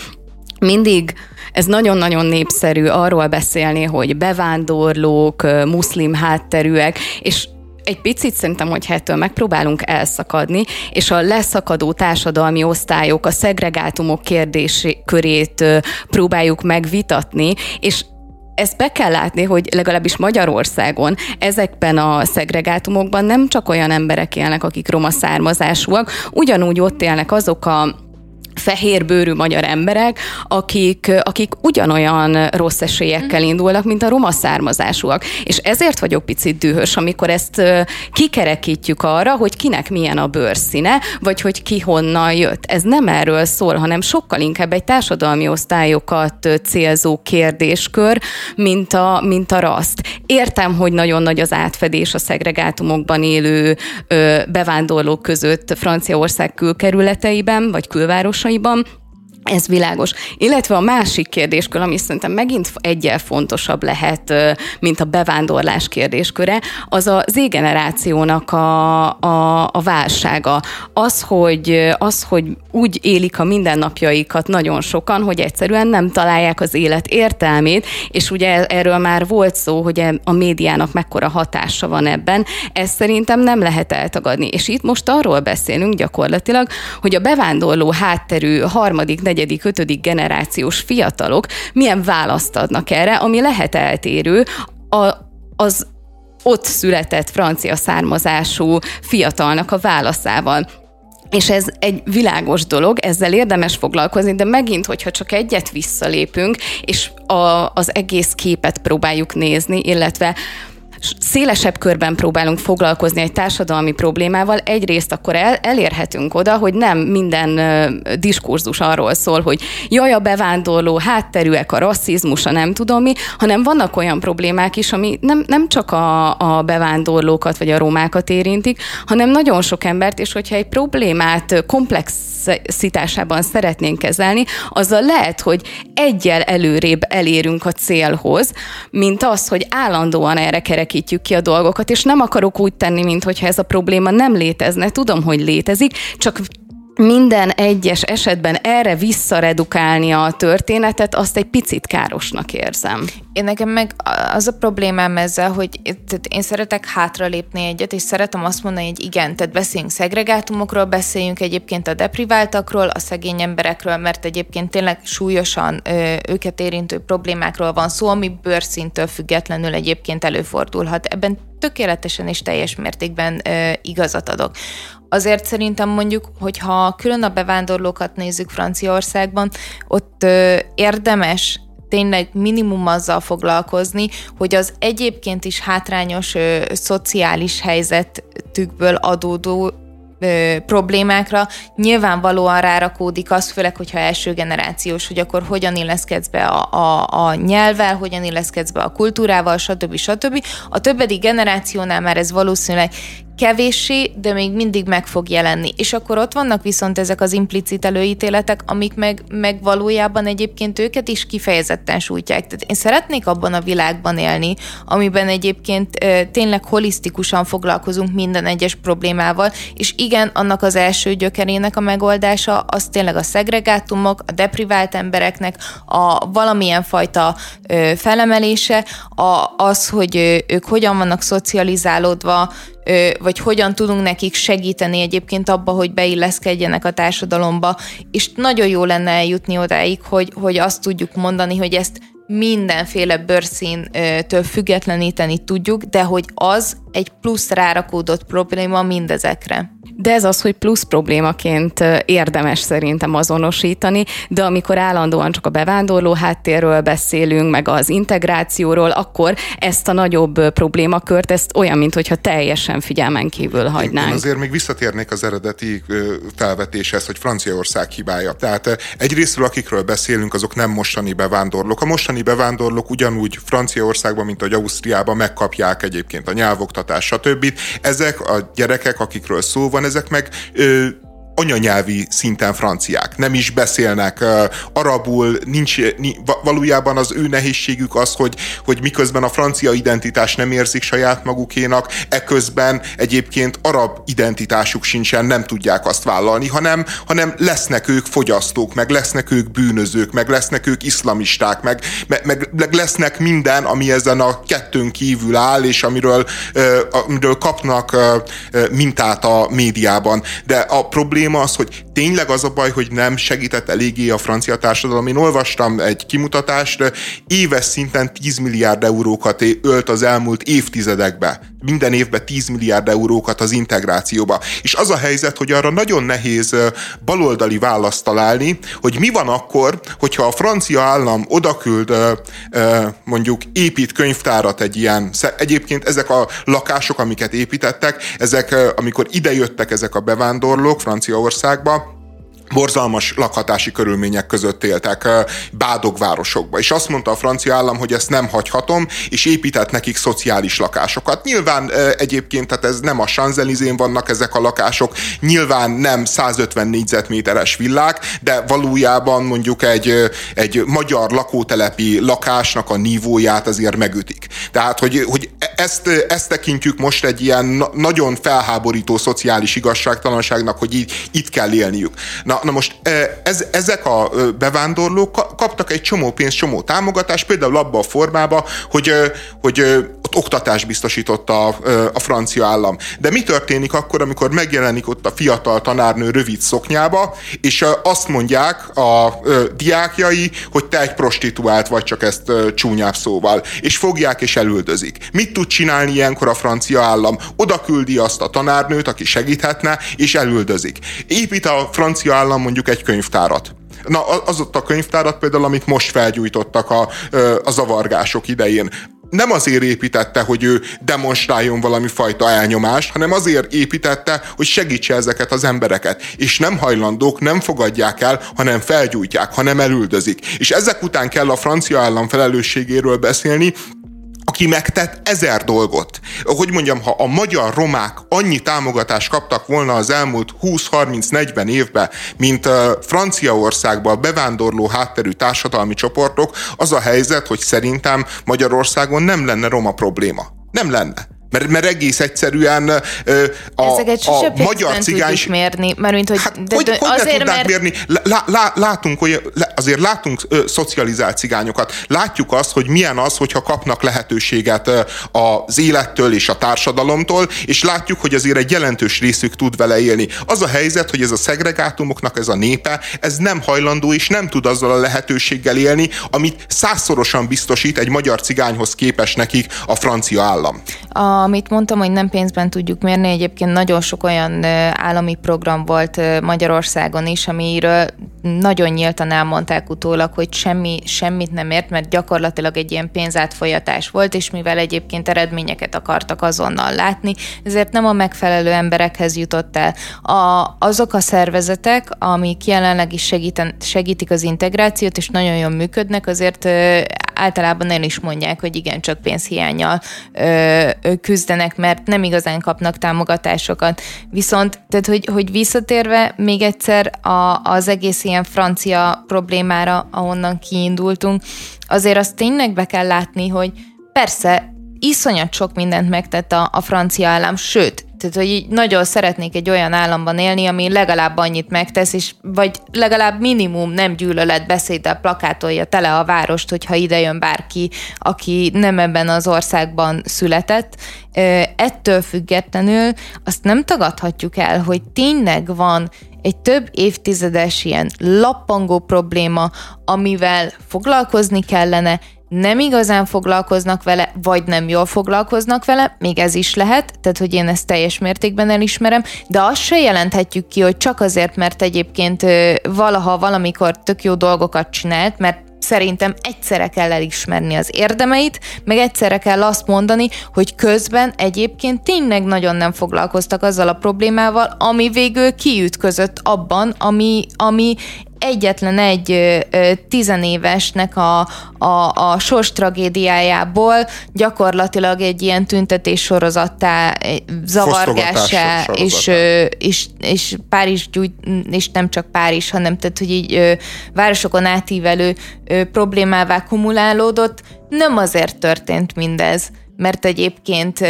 Mindig ez nagyon-nagyon népszerű arról beszélni, hogy bevándorlók, muszlim hátterűek, és egy picit szerintem, hogy ettől megpróbálunk elszakadni, és a leszakadó társadalmi osztályok, a szegregátumok kérdéskörét próbáljuk megvitatni, és ezt be kell látni, hogy legalábbis Magyarországon ezekben a szegregátumokban nem csak olyan emberek élnek, akik roma származásúak, ugyanúgy ott élnek azok a fehérbőrű magyar emberek, akik, akik ugyanolyan rossz esélyekkel indulnak, mint a roma származásúak. És ezért vagyok picit dühös, amikor ezt kikerekítjük arra, hogy kinek milyen a bőrszíne, vagy hogy ki honnan jött. Ez nem erről szól, hanem sokkal inkább egy társadalmi osztályokat célzó kérdéskör, mint a, mint a raszt. Értem, hogy nagyon nagy az átfedés a szegregátumokban élő bevándorlók között Franciaország külkerületeiben, vagy külvárosaiban, városaiban, ez világos. Illetve a másik kérdéskör, ami szerintem megint egyel fontosabb lehet, mint a bevándorlás kérdésköre, az a Z-generációnak a, a, a válsága. Az hogy, az, hogy úgy élik a mindennapjaikat nagyon sokan, hogy egyszerűen nem találják az élet értelmét, és ugye erről már volt szó, hogy e, a médiának mekkora hatása van ebben, ezt szerintem nem lehet eltagadni. És itt most arról beszélünk gyakorlatilag, hogy a bevándorló hátterű harmadik, negyedik negyedik, ötödik generációs fiatalok milyen választ adnak erre, ami lehet eltérő a, az ott született francia származású fiatalnak a válaszával. És ez egy világos dolog, ezzel érdemes foglalkozni, de megint, hogyha csak egyet visszalépünk, és a, az egész képet próbáljuk nézni, illetve szélesebb körben próbálunk foglalkozni egy társadalmi problémával, egyrészt akkor el, elérhetünk oda, hogy nem minden diskurzus arról szól, hogy jaj, a bevándorló, hátterűek, a rasszizmus, a nem tudom mi, hanem vannak olyan problémák is, ami nem, nem csak a, a bevándorlókat vagy a romákat érintik, hanem nagyon sok embert, és hogyha egy problémát komplexitásában szeretnénk kezelni, azzal lehet, hogy egyel előrébb elérünk a célhoz, mint az, hogy állandóan erre kerek kerekítjük ki a dolgokat, és nem akarok úgy tenni, mintha ez a probléma nem létezne. Tudom, hogy létezik, csak minden egyes esetben erre visszaredukálni a történetet, azt egy picit károsnak érzem. Én nekem meg az a problémám ezzel, hogy tehát én szeretek hátralépni egyet, és szeretem azt mondani, hogy igen, tehát beszéljünk szegregátumokról, beszéljünk egyébként a depriváltakról, a szegény emberekről, mert egyébként tényleg súlyosan őket érintő problémákról van szó, ami bőrszintől függetlenül egyébként előfordulhat. Ebben tökéletesen és teljes mértékben igazat adok. Azért szerintem mondjuk, hogyha külön a bevándorlókat nézzük Franciaországban, ott ö, érdemes tényleg minimum azzal foglalkozni, hogy az egyébként is hátrányos ö, szociális helyzetükből adódó ö, problémákra nyilvánvalóan rárakódik az, főleg, hogyha első generációs, hogy akkor hogyan illeszkedsz be a, a, a nyelvvel, hogyan illeszkedsz be a kultúrával, stb. stb. A többedik generációnál már ez valószínűleg kevéssé, de még mindig meg fog jelenni. És akkor ott vannak viszont ezek az implicit előítéletek, amik meg, meg valójában egyébként őket is kifejezetten sújtják. Tehát én szeretnék abban a világban élni, amiben egyébként e, tényleg holisztikusan foglalkozunk minden egyes problémával, és igen, annak az első gyökerének a megoldása az tényleg a szegregátumok, a deprivált embereknek a valamilyen fajta e, felemelése, a, az, hogy ők hogyan vannak szocializálódva, vagy hogyan tudunk nekik segíteni egyébként abba, hogy beilleszkedjenek a társadalomba, és nagyon jó lenne eljutni odáig, hogy, hogy azt tudjuk mondani, hogy ezt mindenféle bőrszíntől függetleníteni tudjuk, de hogy az egy plusz rárakódott probléma mindezekre. De ez az, hogy plusz problémaként érdemes szerintem azonosítani, de amikor állandóan csak a bevándorló háttérről beszélünk, meg az integrációról, akkor ezt a nagyobb problémakört, ezt olyan, mintha teljesen figyelmen kívül hagynánk. Én azért még visszatérnék az eredeti felvetéshez, hogy Franciaország hibája. Tehát egyrésztről, akikről beszélünk, azok nem mostani bevándorlók. A mostani bevándorlók ugyanúgy Franciaországban, mint ahogy Ausztriában megkapják egyébként a nyelvoktatást, stb. Ezek a gyerekek, akikről szó van, ezek meg ö, anyanyelvi szinten franciák, nem is beszélnek uh, arabul, nincs, ni, valójában az ő nehézségük az, hogy, hogy miközben a francia identitás nem érzik saját magukénak, eközben egyébként arab identitásuk sincsen, nem tudják azt vállalni, hanem, hanem lesznek ők fogyasztók, meg lesznek ők bűnözők, meg lesznek ők iszlamisták, meg, meg, meg lesznek minden, ami ezen a kettőn kívül áll, és amiről, uh, amiről kapnak uh, mintát a médiában. De a probléma probléma az, hogy tényleg az a baj, hogy nem segített eléggé a francia társadalom. Én olvastam egy kimutatást, éves szinten 10 milliárd eurókat ölt az elmúlt évtizedekbe. Minden évben 10 milliárd eurókat az integrációba. És az a helyzet, hogy arra nagyon nehéz baloldali választ találni, hogy mi van akkor, hogyha a francia állam odaküld mondjuk épít könyvtárat egy ilyen, egyébként ezek a lakások, amiket építettek, ezek amikor idejöttek ezek a bevándorlók Franciaországba, borzalmas lakhatási körülmények között éltek bádog városokba. És azt mondta a francia állam, hogy ezt nem hagyhatom, és épített nekik szociális lakásokat. Nyilván egyébként, tehát ez nem a Sanzelizén vannak ezek a lakások, nyilván nem 150 négyzetméteres villák, de valójában mondjuk egy, egy magyar lakótelepi lakásnak a nívóját azért megütik. Tehát, hogy, hogy ezt, ezt tekintjük most egy ilyen nagyon felháborító szociális igazságtalanságnak, hogy így, itt kell élniük. Na, na most e, ez, ezek a kaptak egy csomó pénzt, csomó támogatást, például abba a formába, hogy, hogy oktatást biztosított a, a francia állam. De mi történik akkor, amikor megjelenik ott a fiatal tanárnő rövid szoknyába, és azt mondják a diákjai, hogy te egy prostituált vagy, csak ezt csúnyább szóval, és fogják és elüldözik. Mit tud csinálni ilyenkor a francia állam? Oda küldi azt a tanárnőt, aki segíthetne, és elüldözik. Épít a francia állam mondjuk egy könyvtárat. Na, az ott a könyvtárat például, amit most felgyújtottak a, a zavargások idején nem azért építette, hogy ő demonstráljon valami fajta elnyomást, hanem azért építette, hogy segítse ezeket az embereket. És nem hajlandók, nem fogadják el, hanem felgyújtják, hanem elüldözik. És ezek után kell a francia állam felelősségéről beszélni, aki megtett ezer dolgot. Hogy mondjam, ha a magyar romák annyi támogatást kaptak volna az elmúlt 20-30-40 évben, mint Franciaországban bevándorló hátterű társadalmi csoportok, az a helyzet, hogy szerintem Magyarországon nem lenne roma probléma. Nem lenne. Mert, mert egész egyszerűen a, a magyar cigány... mérni, mert mint hogy... Hát, de, hogy, de, hogy azért, mert... mérni? Lá, lá, látunk olyan, azért látunk ö, szocializált cigányokat. Látjuk azt, hogy milyen az, hogyha kapnak lehetőséget ö, az élettől és a társadalomtól, és látjuk, hogy azért egy jelentős részük tud vele élni. Az a helyzet, hogy ez a szegregátumoknak ez a népe, ez nem hajlandó és nem tud azzal a lehetőséggel élni, amit százszorosan biztosít egy magyar cigányhoz képes nekik a francia állam. A amit mondtam, hogy nem pénzben tudjuk mérni, egyébként nagyon sok olyan állami program volt Magyarországon is, amiről nagyon nyíltan elmondták utólag, hogy semmi, semmit nem ért, mert gyakorlatilag egy ilyen pénzátfolyatás volt, és mivel egyébként eredményeket akartak azonnal látni, ezért nem a megfelelő emberekhez jutott el. A, azok a szervezetek, amik jelenleg is segíten, segítik az integrációt, és nagyon jól működnek, azért általában el is mondják, hogy igen, csak pénzhiányjal ö, küzdenek, mert nem igazán kapnak támogatásokat. Viszont, tehát hogy, hogy visszatérve még egyszer a, az egész ilyen francia problémára, ahonnan kiindultunk, azért azt tényleg be kell látni, hogy persze iszonyat sok mindent megtett a, a francia állam, sőt, tehát, hogy így nagyon szeretnék egy olyan államban élni, ami legalább annyit megtesz, és vagy legalább minimum nem gyűlölet beszéddel plakátolja tele a várost, hogyha ide jön bárki, aki nem ebben az országban született. Ettől függetlenül azt nem tagadhatjuk el, hogy tényleg van egy több évtizedes ilyen lappangó probléma, amivel foglalkozni kellene, nem igazán foglalkoznak vele, vagy nem jól foglalkoznak vele, még ez is lehet, tehát hogy én ezt teljes mértékben elismerem, de azt se jelenthetjük ki, hogy csak azért, mert egyébként valaha valamikor tök jó dolgokat csinált, mert szerintem egyszerre kell elismerni az érdemeit, meg egyszerre kell azt mondani, hogy közben egyébként tényleg nagyon nem foglalkoztak azzal a problémával, ami végül kiütközött abban, ami, ami egyetlen egy tizenévesnek a, a, a sors tragédiájából gyakorlatilag egy ilyen tüntetés sorozattá, zavargássá, és, és, és Párizs gyújt, és nem csak Párizs, hanem tehát, hogy így városokon átívelő problémává kumulálódott. Nem azért történt mindez, mert egyébként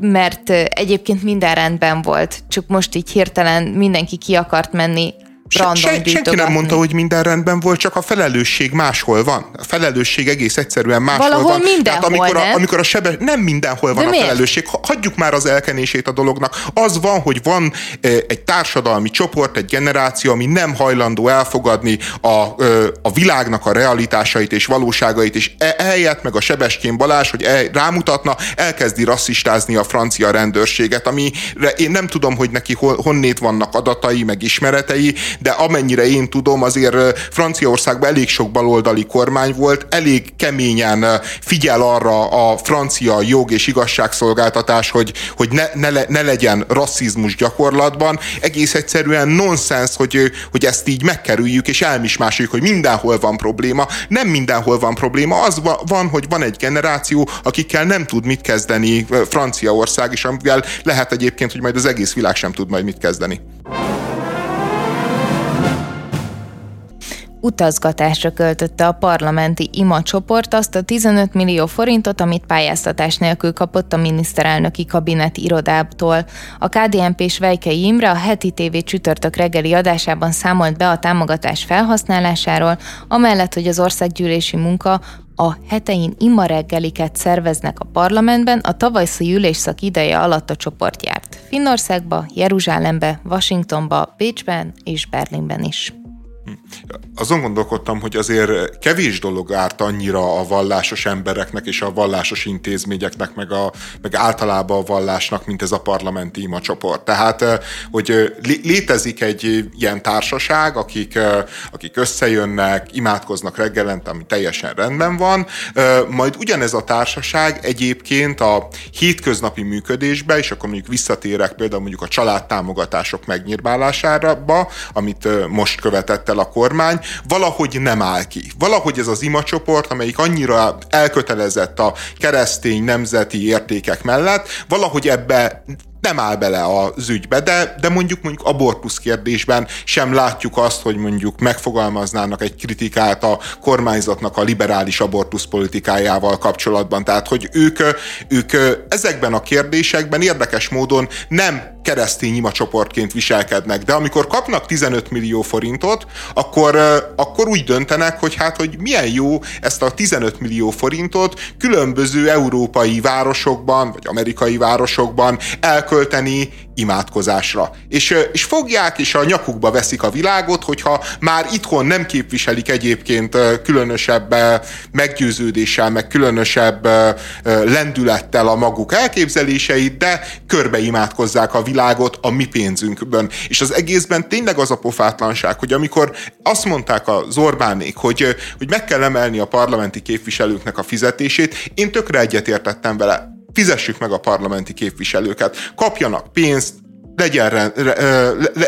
mert egyébként minden rendben volt, csak most így hirtelen mindenki ki akart menni random Se, senki nem mondta, hogy minden rendben volt, csak a felelősség máshol van. A felelősség egész egyszerűen máshol Valahol van. Mindenhol, Tehát amikor a, amikor a sebe, nem mindenhol van De a miért? felelősség. Hagyjuk már az elkenését a dolognak. Az van, hogy van egy társadalmi csoport, egy generáció, ami nem hajlandó elfogadni a, a világnak a realitásait és valóságait, és e, eljött meg a Sebestyén Balázs, hogy el, rámutatna, elkezdi rasszistázni a francia rendőrséget, amire én nem tudom, hogy neki honnét vannak adatai, meg ismeretei, de amennyire én tudom, azért Franciaországban elég sok baloldali kormány volt, elég keményen figyel arra a francia jog és igazságszolgáltatás, hogy, hogy ne, ne, ne legyen rasszizmus gyakorlatban. Egész egyszerűen nonsens, hogy, hogy ezt így megkerüljük és elmismásoljuk, hogy mindenhol van probléma. Nem mindenhol van probléma, az van, hogy van egy generáció, akikkel nem tud mit kezdeni Franciaország, és amivel lehet egyébként, hogy majd az egész világ sem tud majd mit kezdeni. Utazgatásra költötte a parlamenti IMA csoport azt a 15 millió forintot, amit pályáztatás nélkül kapott a miniszterelnöki kabinet irodától. A KDNP-s Vejkei Imre a heti TV csütörtök reggeli adásában számolt be a támogatás felhasználásáról, amellett, hogy az országgyűlési munka a hetein ima reggeliket szerveznek a parlamentben, a tavajszi ülésszak ideje alatt a csoport járt. Finnországba, Jeruzsálembe, Washingtonba, Bécsben és Berlinben is. Azon gondolkodtam, hogy azért kevés dolog árt annyira a vallásos embereknek és a vallásos intézményeknek, meg, a, meg általában a vallásnak, mint ez a parlamenti ima csoport. Tehát, hogy létezik egy ilyen társaság, akik, akik összejönnek, imádkoznak reggelente, ami teljesen rendben van, majd ugyanez a társaság egyébként a hétköznapi működésbe, és akkor mondjuk visszatérek például mondjuk a családtámogatások megnyírbálására, amit most követett el el a kormány, valahogy nem áll ki. Valahogy ez az imacsoport, amelyik annyira elkötelezett a keresztény nemzeti értékek mellett, valahogy ebbe nem áll bele az ügybe, de, de mondjuk mondjuk abortusz kérdésben sem látjuk azt, hogy mondjuk megfogalmaznának egy kritikát a kormányzatnak a liberális abortusz politikájával kapcsolatban. Tehát, hogy ők, ők ezekben a kérdésekben érdekes módon nem keresztény ima csoportként viselkednek, de amikor kapnak 15 millió forintot, akkor, akkor úgy döntenek, hogy hát, hogy milyen jó ezt a 15 millió forintot különböző európai városokban, vagy amerikai városokban elkölteni imádkozásra. És, és fogják, és a nyakukba veszik a világot, hogyha már itthon nem képviselik egyébként különösebb meggyőződéssel, meg különösebb lendülettel a maguk elképzeléseit, de körbe imádkozzák a világot a mi pénzünkből. És az egészben tényleg az a pofátlanság, hogy amikor azt mondták az Orbánék, hogy, hogy meg kell emelni a parlamenti képviselőknek a fizetését, én tökre egyetértettem vele fizessük meg a parlamenti képviselőket, kapjanak pénzt, legyen, le,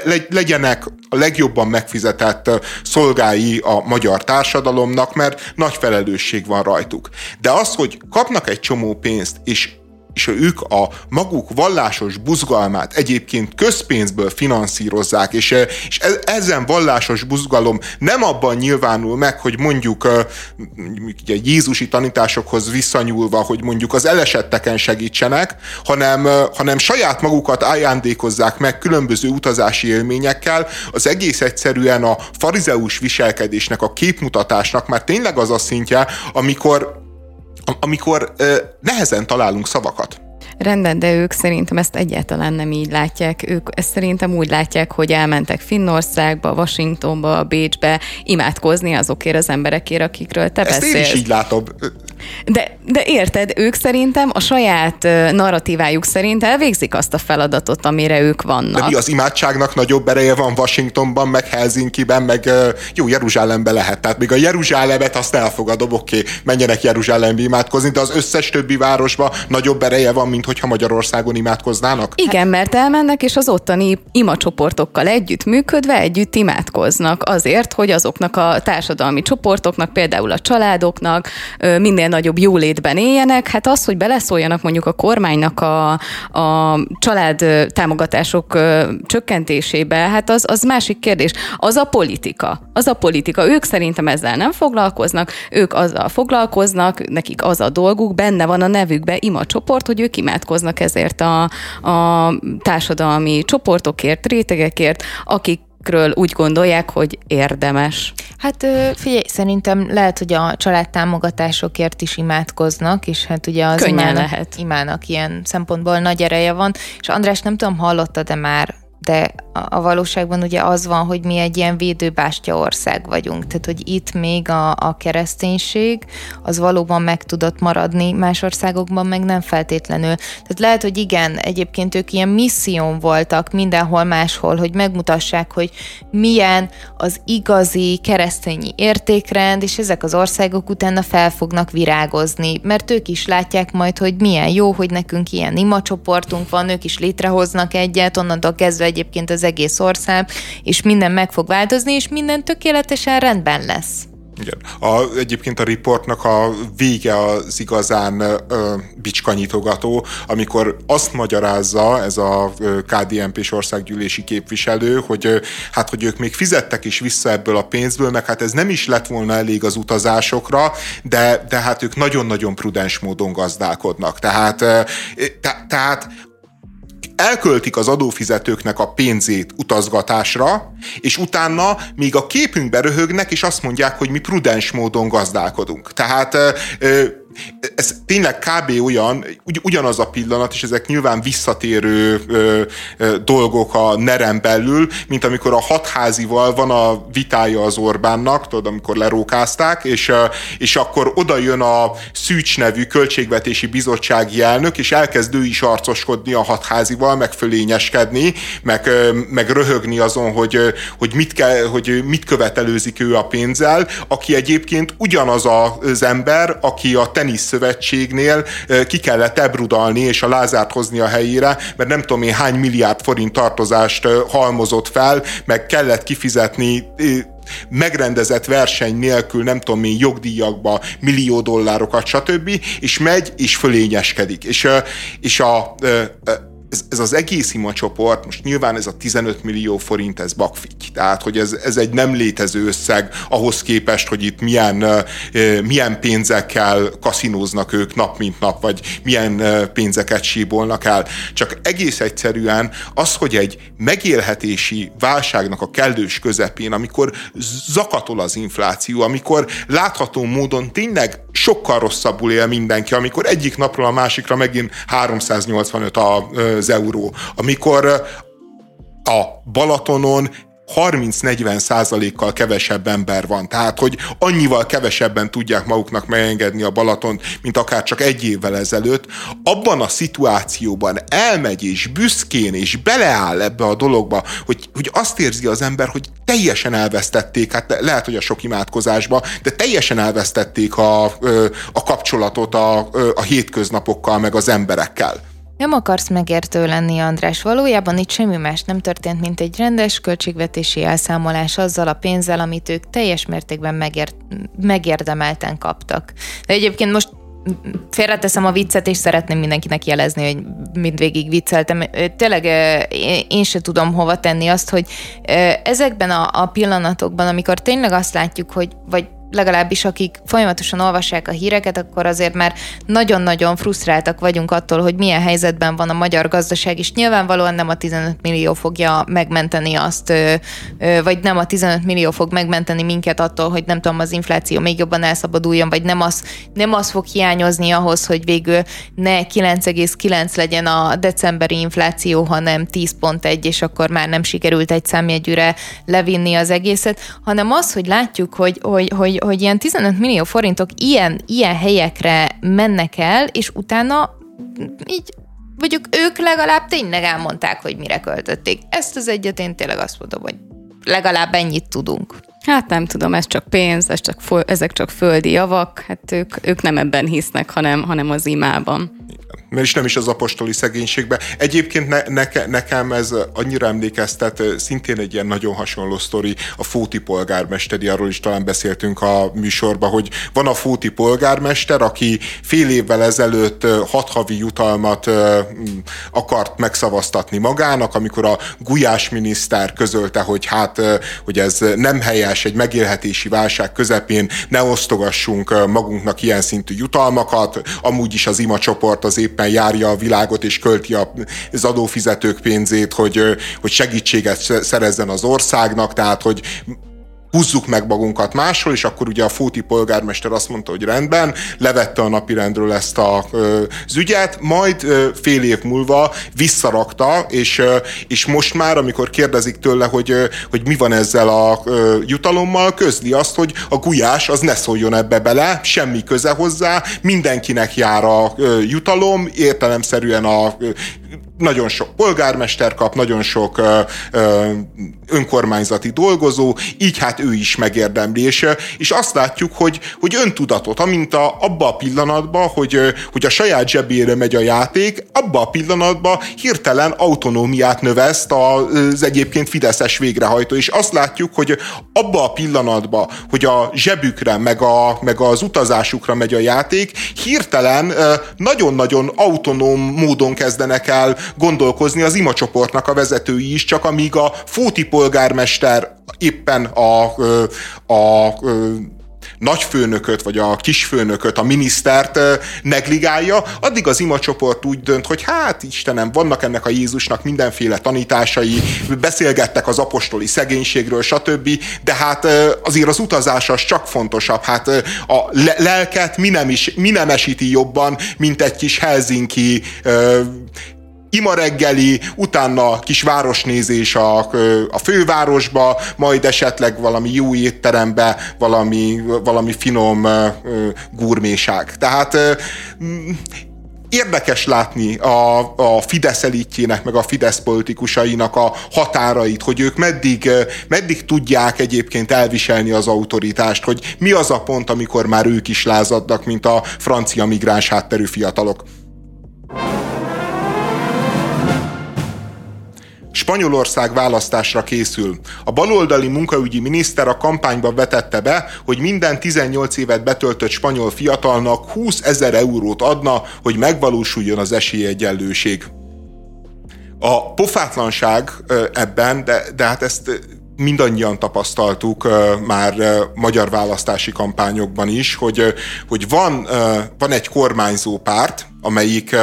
le, legyenek a legjobban megfizetett szolgái a magyar társadalomnak, mert nagy felelősség van rajtuk. De az, hogy kapnak egy csomó pénzt, és és ők a maguk vallásos buzgalmát egyébként közpénzből finanszírozzák, és, és e, ezen vallásos buzgalom nem abban nyilvánul meg, hogy mondjuk ugye, Jézusi tanításokhoz visszanyúlva, hogy mondjuk az elesetteken segítsenek, hanem, hanem saját magukat ajándékozzák meg különböző utazási élményekkel, az egész egyszerűen a farizeus viselkedésnek, a képmutatásnak már tényleg az a szintje, amikor amikor ö, nehezen találunk szavakat. Rendben, de ők szerintem ezt egyáltalán nem így látják. Ők ezt szerintem úgy látják, hogy elmentek Finnországba, Washingtonba, Bécsbe imádkozni azokért az emberekért, akikről te ezt beszélsz. Én is így látom. De, de érted, ők szerintem a saját narratívájuk szerint elvégzik azt a feladatot, amire ők vannak. De mi az imádságnak nagyobb ereje van Washingtonban, meg Helsinki-ben, meg jó, Jeruzsálemben lehet. Tehát még a Jeruzsálemet azt elfogadom, oké, okay, menjenek Jeruzsálembe imádkozni, de az összes többi városban nagyobb ereje van, mint hogyha Magyarországon imádkoznának? Igen, mert elmennek, és az ottani imacsoportokkal együtt működve együtt imádkoznak azért, hogy azoknak a társadalmi csoportoknak, például a családoknak minél nagyobb jólétben éljenek. Hát az, hogy beleszóljanak mondjuk a kormánynak a, a család támogatások csökkentésébe, hát az, az másik kérdés. Az a politika. Az a politika. Ők szerintem ezzel nem foglalkoznak, ők azzal foglalkoznak, nekik az a dolguk, benne van a nevükbe ima csoport, hogy ők imádkoznak ezért a, a társadalmi csoportokért, rétegekért, akik ről úgy gondolják, hogy érdemes. Hát figyelj, szerintem lehet, hogy a családtámogatásokért is imádkoznak, és hát ugye az Könnyen imának, lehet. imának ilyen szempontból nagy ereje van. És András, nem tudom, hallottad-e már de a valóságban ugye az van, hogy mi egy ilyen védőbástya ország vagyunk, tehát hogy itt még a, a kereszténység az valóban meg tudott maradni, más országokban meg nem feltétlenül. Tehát lehet, hogy igen, egyébként ők ilyen misszión voltak mindenhol máshol, hogy megmutassák, hogy milyen az igazi keresztényi értékrend, és ezek az országok utána fel fognak virágozni, mert ők is látják majd, hogy milyen jó, hogy nekünk ilyen imacsoportunk van, ők is létrehoznak egyet, onnantól kezdve egyébként az egész ország, és minden meg fog változni, és minden tökéletesen rendben lesz. Igen. A, egyébként a riportnak a vége az igazán ö, bicskanyitogató, amikor azt magyarázza ez a KDNP-s országgyűlési képviselő, hogy ö, hát, hogy ők még fizettek is vissza ebből a pénzből, meg hát ez nem is lett volna elég az utazásokra, de, de hát ők nagyon-nagyon prudens módon gazdálkodnak. Tehát, ö, te, tehát elköltik az adófizetőknek a pénzét utazgatásra, és utána még a képünkbe röhögnek, és azt mondják, hogy mi prudens módon gazdálkodunk. Tehát ez tényleg kb. olyan, ugy, ugyanaz a pillanat, és ezek nyilván visszatérő ö, ö, dolgok a nerem belül, mint amikor a hatházival van a vitája az Orbánnak, tudod, amikor lerókázták, és, és akkor oda jön a Szűcs nevű költségvetési bizottsági elnök, és elkezd ő is arcoskodni a hatházival, meg fölényeskedni, meg, meg röhögni azon, hogy, hogy, mit kell, hogy mit követelőzik ő a pénzzel, aki egyébként ugyanaz az ember, aki a tenisz szövetségnél ki kellett ebrudalni és a Lázárt hozni a helyére, mert nem tudom én hány milliárd forint tartozást halmozott fel, meg kellett kifizetni megrendezett verseny nélkül, nem tudom én, jogdíjakba millió dollárokat, stb., és megy, és fölényeskedik. És, és a, a ez, ez az egész ima csoport, most nyilván ez a 15 millió forint, ez bakfity. Tehát, hogy ez, ez egy nem létező összeg ahhoz képest, hogy itt milyen, milyen pénzekkel kaszinóznak ők nap mint nap, vagy milyen pénzeket síbolnak el. Csak egész egyszerűen az, hogy egy megélhetési válságnak a kellős közepén, amikor zakatol az infláció, amikor látható módon tényleg sokkal rosszabbul él mindenki, amikor egyik napról a másikra megint 385 az euró, amikor a Balatonon 30-40 százalékkal kevesebb ember van. Tehát, hogy annyival kevesebben tudják maguknak megengedni a Balatont, mint akár csak egy évvel ezelőtt, abban a szituációban elmegy és büszkén és beleáll ebbe a dologba, hogy, hogy azt érzi az ember, hogy teljesen elvesztették, hát lehet, hogy a sok imádkozásba, de teljesen elvesztették a, a kapcsolatot a, a hétköznapokkal, meg az emberekkel. Nem akarsz megértő lenni, András. Valójában itt semmi más nem történt, mint egy rendes költségvetési elszámolás azzal a pénzzel, amit ők teljes mértékben megért, megérdemelten kaptak. De egyébként most félreteszem a viccet, és szeretném mindenkinek jelezni, hogy mindvégig vicceltem. Tényleg én se tudom hova tenni azt, hogy ezekben a, a pillanatokban, amikor tényleg azt látjuk, hogy vagy legalábbis akik folyamatosan olvassák a híreket, akkor azért már nagyon-nagyon frusztráltak vagyunk attól, hogy milyen helyzetben van a magyar gazdaság, és nyilvánvalóan nem a 15 millió fogja megmenteni azt, vagy nem a 15 millió fog megmenteni minket attól, hogy nem tudom, az infláció még jobban elszabaduljon, vagy nem az, nem az fog hiányozni ahhoz, hogy végül ne 9,9 legyen a decemberi infláció, hanem 10.1, és akkor már nem sikerült egy számjegyűre levinni az egészet, hanem az, hogy látjuk, hogy, hogy, hogy hogy ilyen 15 millió forintok ilyen, ilyen helyekre mennek el, és utána így vagyok ők legalább tényleg elmondták, hogy mire költötték. Ezt az egyet én tényleg azt mondom, hogy legalább ennyit tudunk. Hát nem tudom, ez csak pénz, ez csak, ezek csak földi javak, hát ők, ők nem ebben hisznek, hanem, hanem az imában mert is nem is az apostoli szegénységbe. Egyébként ne, neke, nekem ez annyira emlékeztet, szintén egy ilyen nagyon hasonló sztori, a Fóti polgármesteri, arról is talán beszéltünk a műsorban, hogy van a Fóti polgármester, aki fél évvel ezelőtt hat havi jutalmat akart megszavaztatni magának, amikor a Gulyás miniszter közölte, hogy hát, hogy ez nem helyes, egy megélhetési válság közepén ne osztogassunk magunknak ilyen szintű jutalmakat, amúgy is az ima csoport az épp éppen járja a világot és költi az adófizetők pénzét, hogy, hogy segítséget szerezzen az országnak, tehát hogy húzzuk meg magunkat máshol, és akkor ugye a Fóti polgármester azt mondta, hogy rendben, levette a napirendről ezt a, az ügyet, majd fél év múlva visszarakta, és, és most már, amikor kérdezik tőle, hogy, hogy mi van ezzel a jutalommal, közli azt, hogy a gulyás az ne szóljon ebbe bele, semmi köze hozzá, mindenkinek jár a jutalom, értelemszerűen a nagyon sok polgármester kap, nagyon sok ö, ö, önkormányzati dolgozó, így hát ő is megérdemli, és, és azt látjuk, hogy, hogy öntudatot, amint a, abba a pillanatban, hogy, hogy a saját zsebére megy a játék, abba a pillanatban hirtelen autonómiát növeszt az egyébként Fideszes végrehajtó, és azt látjuk, hogy abba a pillanatban, hogy a zsebükre, meg, a, meg az utazásukra megy a játék, hirtelen nagyon-nagyon autonóm módon kezdenek el gondolkozni az ima csoportnak a vezetői is, csak amíg a Fóti polgármester éppen a, a, a nagyfőnököt, vagy a kisfőnököt, a minisztert negligálja, addig az imacsoport úgy dönt, hogy hát Istenem, vannak ennek a Jézusnak mindenféle tanításai, beszélgettek az apostoli szegénységről, stb., de hát azért az utazás az csak fontosabb. Hát a lelket mi nem, is, mi nem esíti jobban, mint egy kis Helsinki ima reggeli, utána kis városnézés a, a fővárosba, majd esetleg valami jó étterembe, valami, valami finom gurméság. Tehát érdekes látni a, a Fidesz elitjének, meg a Fidesz politikusainak a határait, hogy ők meddig, meddig tudják egyébként elviselni az autoritást, hogy mi az a pont, amikor már ők is lázadnak, mint a francia migráns hátterű fiatalok. Spanyolország választásra készül. A baloldali munkaügyi miniszter a kampányba vetette be, hogy minden 18 évet betöltött spanyol fiatalnak 20 ezer eurót adna, hogy megvalósuljon az esélyegyenlőség. A pofátlanság ebben, de, de hát ezt mindannyian tapasztaltuk már magyar választási kampányokban is, hogy, hogy van, van egy kormányzó párt, amelyik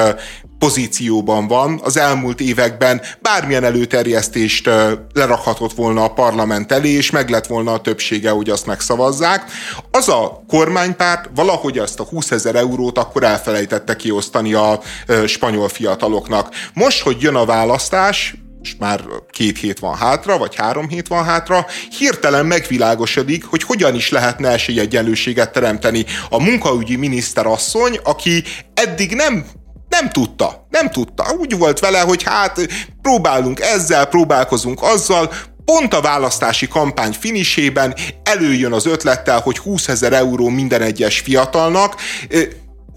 pozícióban van, az elmúlt években bármilyen előterjesztést lerakhatott volna a parlament elé, és meg lett volna a többsége, hogy azt megszavazzák. Az a kormánypárt valahogy azt a 20 ezer eurót akkor elfelejtette kiosztani a spanyol fiataloknak. Most, hogy jön a választás, és már két hét van hátra, vagy három hét van hátra, hirtelen megvilágosodik, hogy hogyan is lehetne esélyegyenlőséget teremteni. A munkaügyi miniszterasszony, aki eddig nem nem tudta, nem tudta. Úgy volt vele, hogy hát próbálunk ezzel, próbálkozunk azzal, pont a választási kampány finisében előjön az ötlettel, hogy 20 ezer euró minden egyes fiatalnak,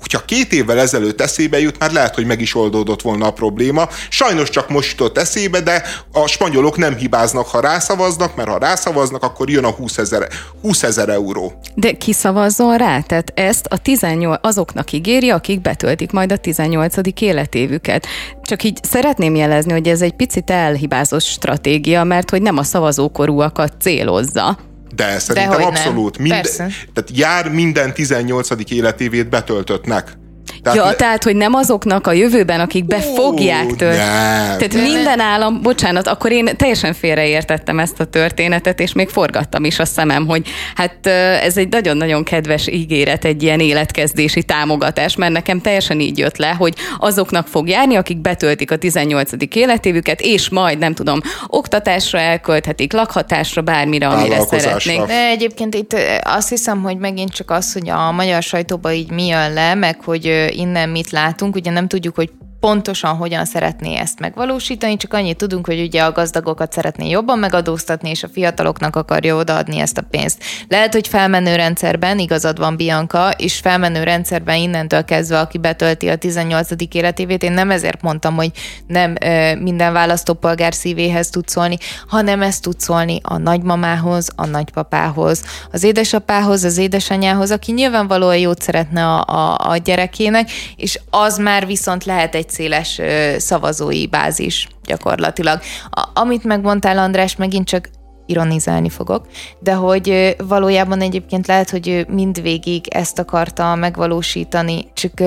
hogyha két évvel ezelőtt eszébe jut, már lehet, hogy meg is oldódott volna a probléma. Sajnos csak most jutott eszébe, de a spanyolok nem hibáznak, ha rászavaznak, mert ha rászavaznak, akkor jön a 20 ezer, 20 ezer euró. De ki szavazzon rá? Tehát ezt a 18, azoknak ígéri, akik betöltik majd a 18. életévüket. Csak így szeretném jelezni, hogy ez egy picit elhibázott stratégia, mert hogy nem a szavazókorúakat célozza de szerintem De abszolút. Mind, tehát jár minden 18. életévét betöltöttnek. Tehát ja, le... tehát, hogy nem azoknak a jövőben, akik be fogják tört. Tehát nem. minden állam, bocsánat, akkor én teljesen félreértettem ezt a történetet, és még forgattam is a szemem, hogy hát ez egy nagyon-nagyon kedves ígéret, egy ilyen életkezdési támogatás, mert nekem teljesen így jött le, hogy azoknak fog járni, akik betöltik a 18. életévüket, és majd, nem tudom, oktatásra elkölthetik, lakhatásra, bármire, amire szeretnék. De egyébként itt azt hiszem, hogy megint csak az, hogy a magyar sajtóban így mi jön le, meg hogy innen mit látunk, ugye nem tudjuk, hogy pontosan hogyan szeretné ezt megvalósítani, csak annyit tudunk, hogy ugye a gazdagokat szeretné jobban megadóztatni, és a fiataloknak akarja odaadni ezt a pénzt. Lehet, hogy felmenő rendszerben, igazad van Bianca, és felmenő rendszerben innentől kezdve, aki betölti a 18. életévét, én nem ezért mondtam, hogy nem minden választópolgár szívéhez tud szólni, hanem ezt tud szólni a nagymamához, a nagypapához, az édesapához, az édesanyához, aki nyilvánvalóan jót szeretne a, a, a gyerekének, és az már viszont lehet egy széles szavazói bázis gyakorlatilag. A, amit megmondtál, András, megint csak ironizálni fogok, de hogy valójában egyébként lehet, hogy mindvégig ezt akarta megvalósítani, csak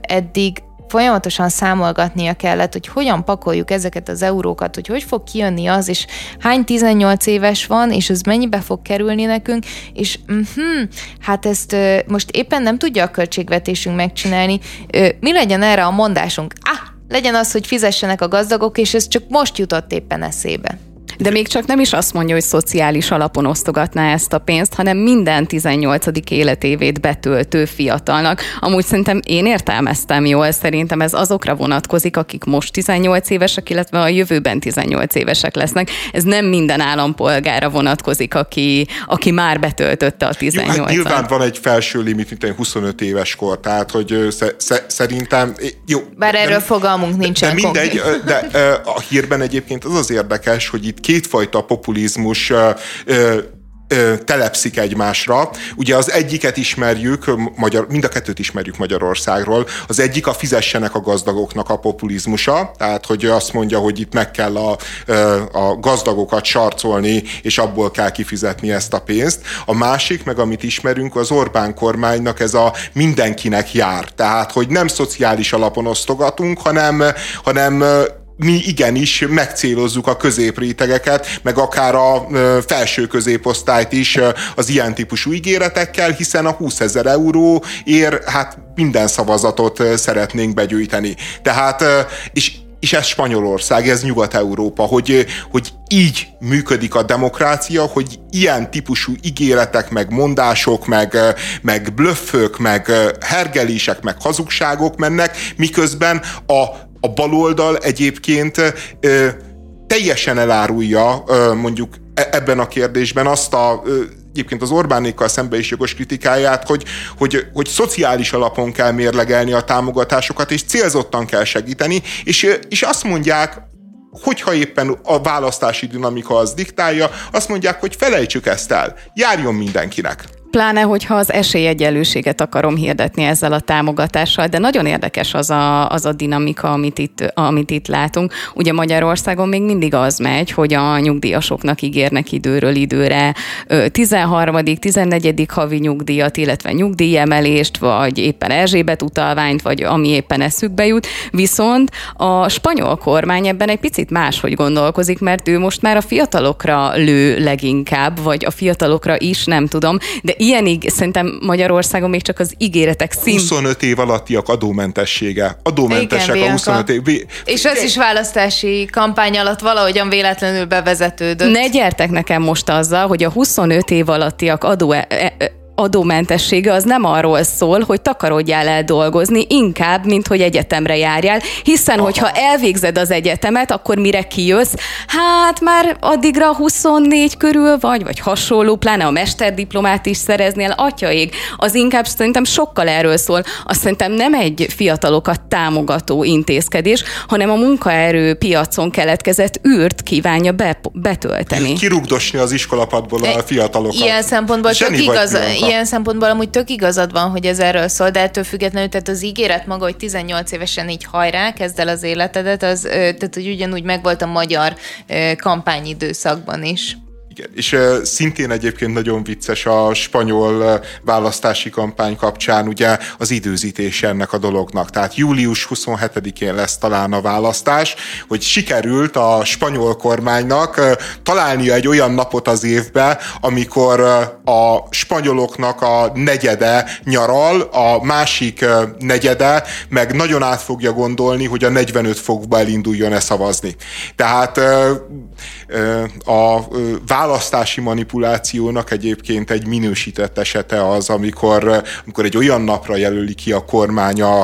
eddig folyamatosan számolgatnia kellett, hogy hogyan pakoljuk ezeket az eurókat, hogy hogy fog kijönni az, és hány 18 éves van, és ez mennyibe fog kerülni nekünk, és uh-huh, hát ezt uh, most éppen nem tudja a költségvetésünk megcsinálni. Uh, mi legyen erre a mondásunk? Ah, legyen az, hogy fizessenek a gazdagok, és ez csak most jutott éppen eszébe. De még csak nem is azt mondja, hogy szociális alapon osztogatná ezt a pénzt, hanem minden 18. életévét betöltő fiatalnak. Amúgy szerintem én értelmeztem jól, szerintem ez azokra vonatkozik, akik most 18 évesek, illetve a jövőben 18 évesek lesznek. Ez nem minden állampolgára vonatkozik, aki, aki már betöltötte a 18 jó, hát Nyilván van egy felső limit, mint egy 25 éves kor, tehát hogy sz- szerintem... Jó, Bár erről nem, fogalmunk nincsen. De mindegy, de a hírben egyébként az az érdekes, hogy itt kétfajta populizmus telepszik egymásra. Ugye az egyiket ismerjük, magyar, mind a kettőt ismerjük Magyarországról. Az egyik a fizessenek a gazdagoknak a populizmusa, tehát hogy azt mondja, hogy itt meg kell a, a gazdagokat sarcolni, és abból kell kifizetni ezt a pénzt. A másik, meg amit ismerünk, az Orbán kormánynak ez a mindenkinek jár. Tehát, hogy nem szociális alapon osztogatunk, hanem, hanem mi igenis megcélozzuk a középrétegeket, meg akár a felső középosztályt is az ilyen típusú ígéretekkel, hiszen a 20 ezer euró ér, hát minden szavazatot szeretnénk begyűjteni. Tehát, és és ez Spanyolország, ez Nyugat-Európa, hogy, hogy így működik a demokrácia, hogy ilyen típusú ígéretek, meg mondások, meg, meg blöffök, meg hergelések, meg hazugságok mennek, miközben a a baloldal egyébként ö, teljesen elárulja ö, mondjuk e, ebben a kérdésben azt a ö, egyébként az Orbánékkal szembe is jogos kritikáját, hogy, hogy, hogy szociális alapon kell mérlegelni a támogatásokat, és célzottan kell segíteni, és, és azt mondják, hogyha éppen a választási dinamika az diktálja, azt mondják, hogy felejtsük ezt el, járjon mindenkinek. Pláne, hogyha az esélyegyenlőséget akarom hirdetni ezzel a támogatással, de nagyon érdekes az a, az a dinamika, amit itt, amit itt látunk. Ugye Magyarországon még mindig az megy, hogy a nyugdíjasoknak ígérnek időről időre 13., 14. havi nyugdíjat, illetve nyugdíjemelést, vagy éppen Erzsébet utalványt, vagy ami éppen eszükbe jut. Viszont a spanyol kormány ebben egy picit máshogy gondolkozik, mert ő most már a fiatalokra lő leginkább, vagy a fiatalokra is, nem tudom, de ilyenig szerintem Magyarországon még csak az ígéretek szín. 25 év alattiak adómentessége. Adómentesek Igen, a 25 év. És ez is választási kampány alatt valahogyan véletlenül bevezetődött. Ne gyertek nekem most azzal, hogy a 25 év alattiak adó e- e- adómentessége az nem arról szól, hogy takarodjál el dolgozni, inkább, mint hogy egyetemre járjál, hiszen Aha. hogyha elvégzed az egyetemet, akkor mire kijössz, hát már addigra 24 körül vagy, vagy hasonló, pláne a mesterdiplomát is szereznél, atyaig, az inkább szerintem sokkal erről szól. Azt szerintem nem egy fiatalokat támogató intézkedés, hanem a munkaerő piacon keletkezett űrt kívánja be, betölteni. Kirugdosni az iskolapadból a fiatalokat. Ilyen szempontból csak igaz, ilyen szempontból amúgy tök igazad van, hogy ez erről szól, de ettől függetlenül, tehát az ígéret maga, hogy 18 évesen így hajrá, kezd el az életedet, az, tehát hogy ugyanúgy megvolt a magyar kampányidőszakban is. Igen, és uh, szintén egyébként nagyon vicces a spanyol uh, választási kampány kapcsán ugye az időzítés ennek a dolognak. Tehát július 27-én lesz talán a választás, hogy sikerült a spanyol kormánynak uh, találnia egy olyan napot az évbe, amikor uh, a spanyoloknak a negyede nyaral, a másik uh, negyede meg nagyon át fogja gondolni, hogy a 45 fokba elinduljon-e szavazni. Tehát uh, a választási manipulációnak egyébként egy minősített esete az, amikor, amikor egy olyan napra jelöli ki a kormány a,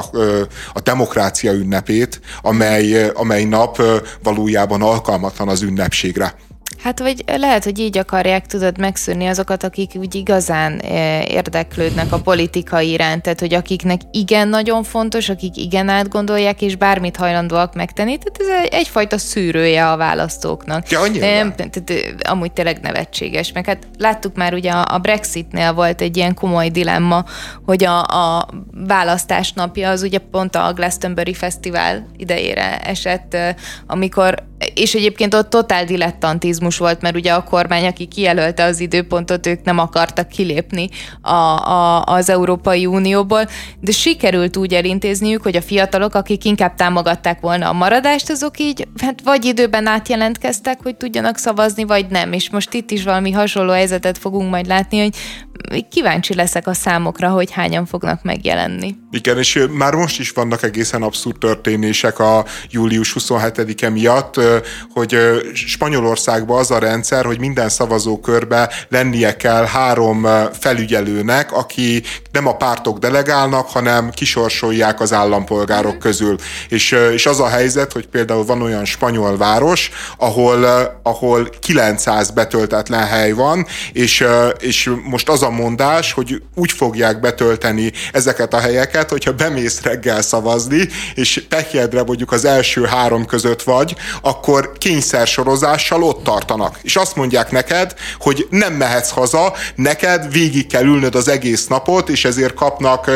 a demokrácia ünnepét, amely, amely nap valójában alkalmatlan az ünnepségre. Hát vagy lehet, hogy így akarják, tudod, megszűrni azokat, akik úgy igazán eh, érdeklődnek a politikai iránt, tehát hogy akiknek igen nagyon fontos, akik igen átgondolják, és bármit hajlandóak megtenni, tehát ez egyfajta szűrője a választóknak. Ja, Nem, tehát, eh, amúgy tényleg nevetséges. Meg hát láttuk már ugye a Brexitnél volt egy ilyen komoly dilemma, hogy a, a választás napja az ugye pont a Glastonbury Fesztivál idejére esett, amikor és egyébként ott totál dilettantizmus volt, mert ugye a kormány, aki kijelölte az időpontot, ők nem akartak kilépni a, a, az Európai Unióból, de sikerült úgy elintézniük, hogy a fiatalok, akik inkább támogatták volna a maradást, azok így hát vagy időben átjelentkeztek, hogy tudjanak szavazni, vagy nem. És most itt is valami hasonló helyzetet fogunk majd látni, hogy kíváncsi leszek a számokra, hogy hányan fognak megjelenni. Igen, és már most is vannak egészen abszurd történések a július 27-e miatt, hogy Spanyolországban az a rendszer, hogy minden szavazókörbe lennie kell három felügyelőnek, akiknek nem a pártok delegálnak, hanem kisorsolják az állampolgárok közül. És, és az a helyzet, hogy például van olyan spanyol város, ahol, ahol 900 betöltetlen hely van, és, és most az a mondás, hogy úgy fogják betölteni ezeket a helyeket, hogyha bemész reggel szavazni, és pekjedre mondjuk az első három között vagy, akkor kényszersorozással ott tartanak. És azt mondják neked, hogy nem mehetsz haza, neked végig kell ülnöd az egész napot, és ezért kapnak,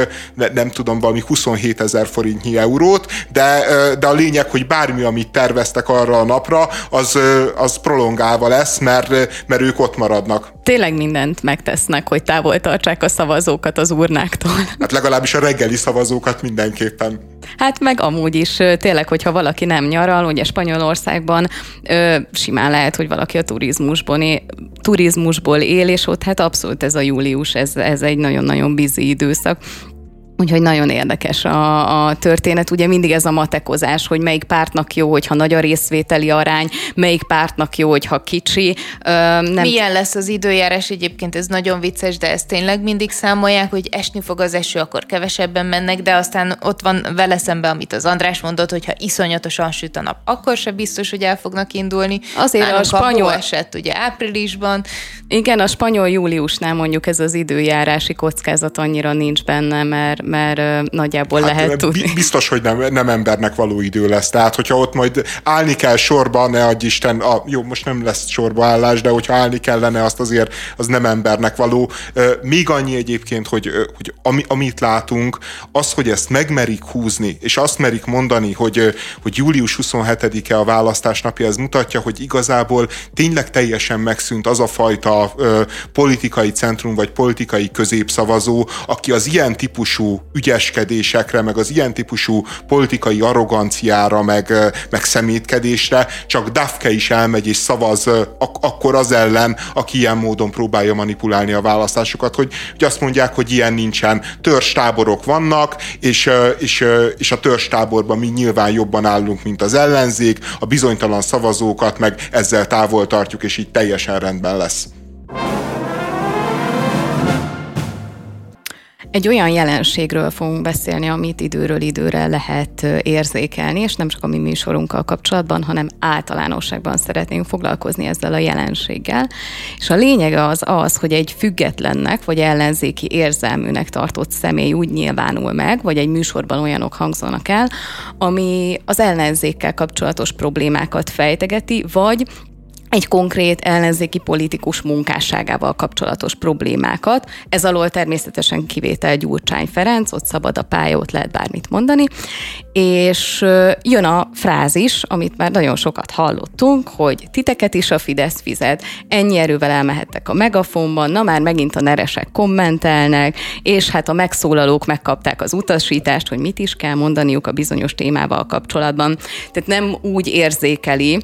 nem tudom, valami 27 ezer forintnyi eurót, de, de a lényeg, hogy bármi, amit terveztek arra a napra, az, az prolongálva lesz, mert, mert ők ott maradnak. Tényleg mindent megtesznek, hogy távol tartsák a szavazókat az urnáktól. Hát legalábbis a reggeli szavazókat mindenképpen. Hát meg amúgy is tényleg, hogyha valaki nem nyaral, ugye Spanyolországban ö, simán lehet, hogy valaki a turizmusban él, turizmusból él, és ott hát abszolút ez a július, ez, ez egy nagyon-nagyon bizi időszak. Úgyhogy nagyon érdekes a, a történet. Ugye mindig ez a matekozás, hogy melyik pártnak jó, hogyha nagy a részvételi arány, melyik pártnak jó, hogyha kicsi. Ö, nem... Milyen lesz az időjárás egyébként, ez nagyon vicces, de ezt tényleg mindig számolják, hogy esni fog az eső, akkor kevesebben mennek, de aztán ott van vele szembe, amit az András mondott, hogyha iszonyatosan süt a nap, akkor se biztos, hogy el fognak indulni. Azért Nálunk a spanyol... A esett ugye áprilisban. Igen, a spanyol júliusnál mondjuk ez az időjárási kockázat annyira nincs benne, mert mert nagyjából hát, lehet tudni. Biztos, hogy nem, nem embernek való idő lesz. Tehát, hogyha ott majd állni kell sorba, ne adj Isten, a, jó, most nem lesz sorba állás, de hogyha állni kellene, azt azért az nem embernek való. Még annyi egyébként, hogy, hogy ami, amit látunk, az, hogy ezt megmerik húzni, és azt merik mondani, hogy, hogy július 27-e a választás napja, ez mutatja, hogy igazából tényleg teljesen megszűnt az a fajta politikai centrum, vagy politikai középszavazó, aki az ilyen típusú ügyeskedésekre, meg az ilyen típusú politikai arroganciára, meg, meg szemétkedésre, csak Dafke is elmegy és szavaz ak- akkor az ellen, aki ilyen módon próbálja manipulálni a választásokat, hogy, hogy azt mondják, hogy ilyen nincsen. Törzstáborok vannak, és, és, és a törzstáborban mi nyilván jobban állunk, mint az ellenzék, a bizonytalan szavazókat meg ezzel távol tartjuk, és így teljesen rendben lesz. Egy olyan jelenségről fogunk beszélni, amit időről időre lehet érzékelni, és nem csak a mi műsorunkkal kapcsolatban, hanem általánosságban szeretnénk foglalkozni ezzel a jelenséggel. És a lényege az az, hogy egy függetlennek vagy ellenzéki érzelműnek tartott személy úgy nyilvánul meg, vagy egy műsorban olyanok hangzanak el, ami az ellenzékkel kapcsolatos problémákat fejtegeti, vagy egy konkrét ellenzéki politikus munkásságával kapcsolatos problémákat. Ez alól természetesen kivétel Gyurcsány Ferenc, ott szabad a pálya, ott lehet bármit mondani. És jön a frázis, amit már nagyon sokat hallottunk, hogy titeket is a Fidesz fizet, ennyi erővel elmehettek a megafonban, na már megint a neresek kommentelnek, és hát a megszólalók megkapták az utasítást, hogy mit is kell mondaniuk a bizonyos témával kapcsolatban. Tehát nem úgy érzékeli,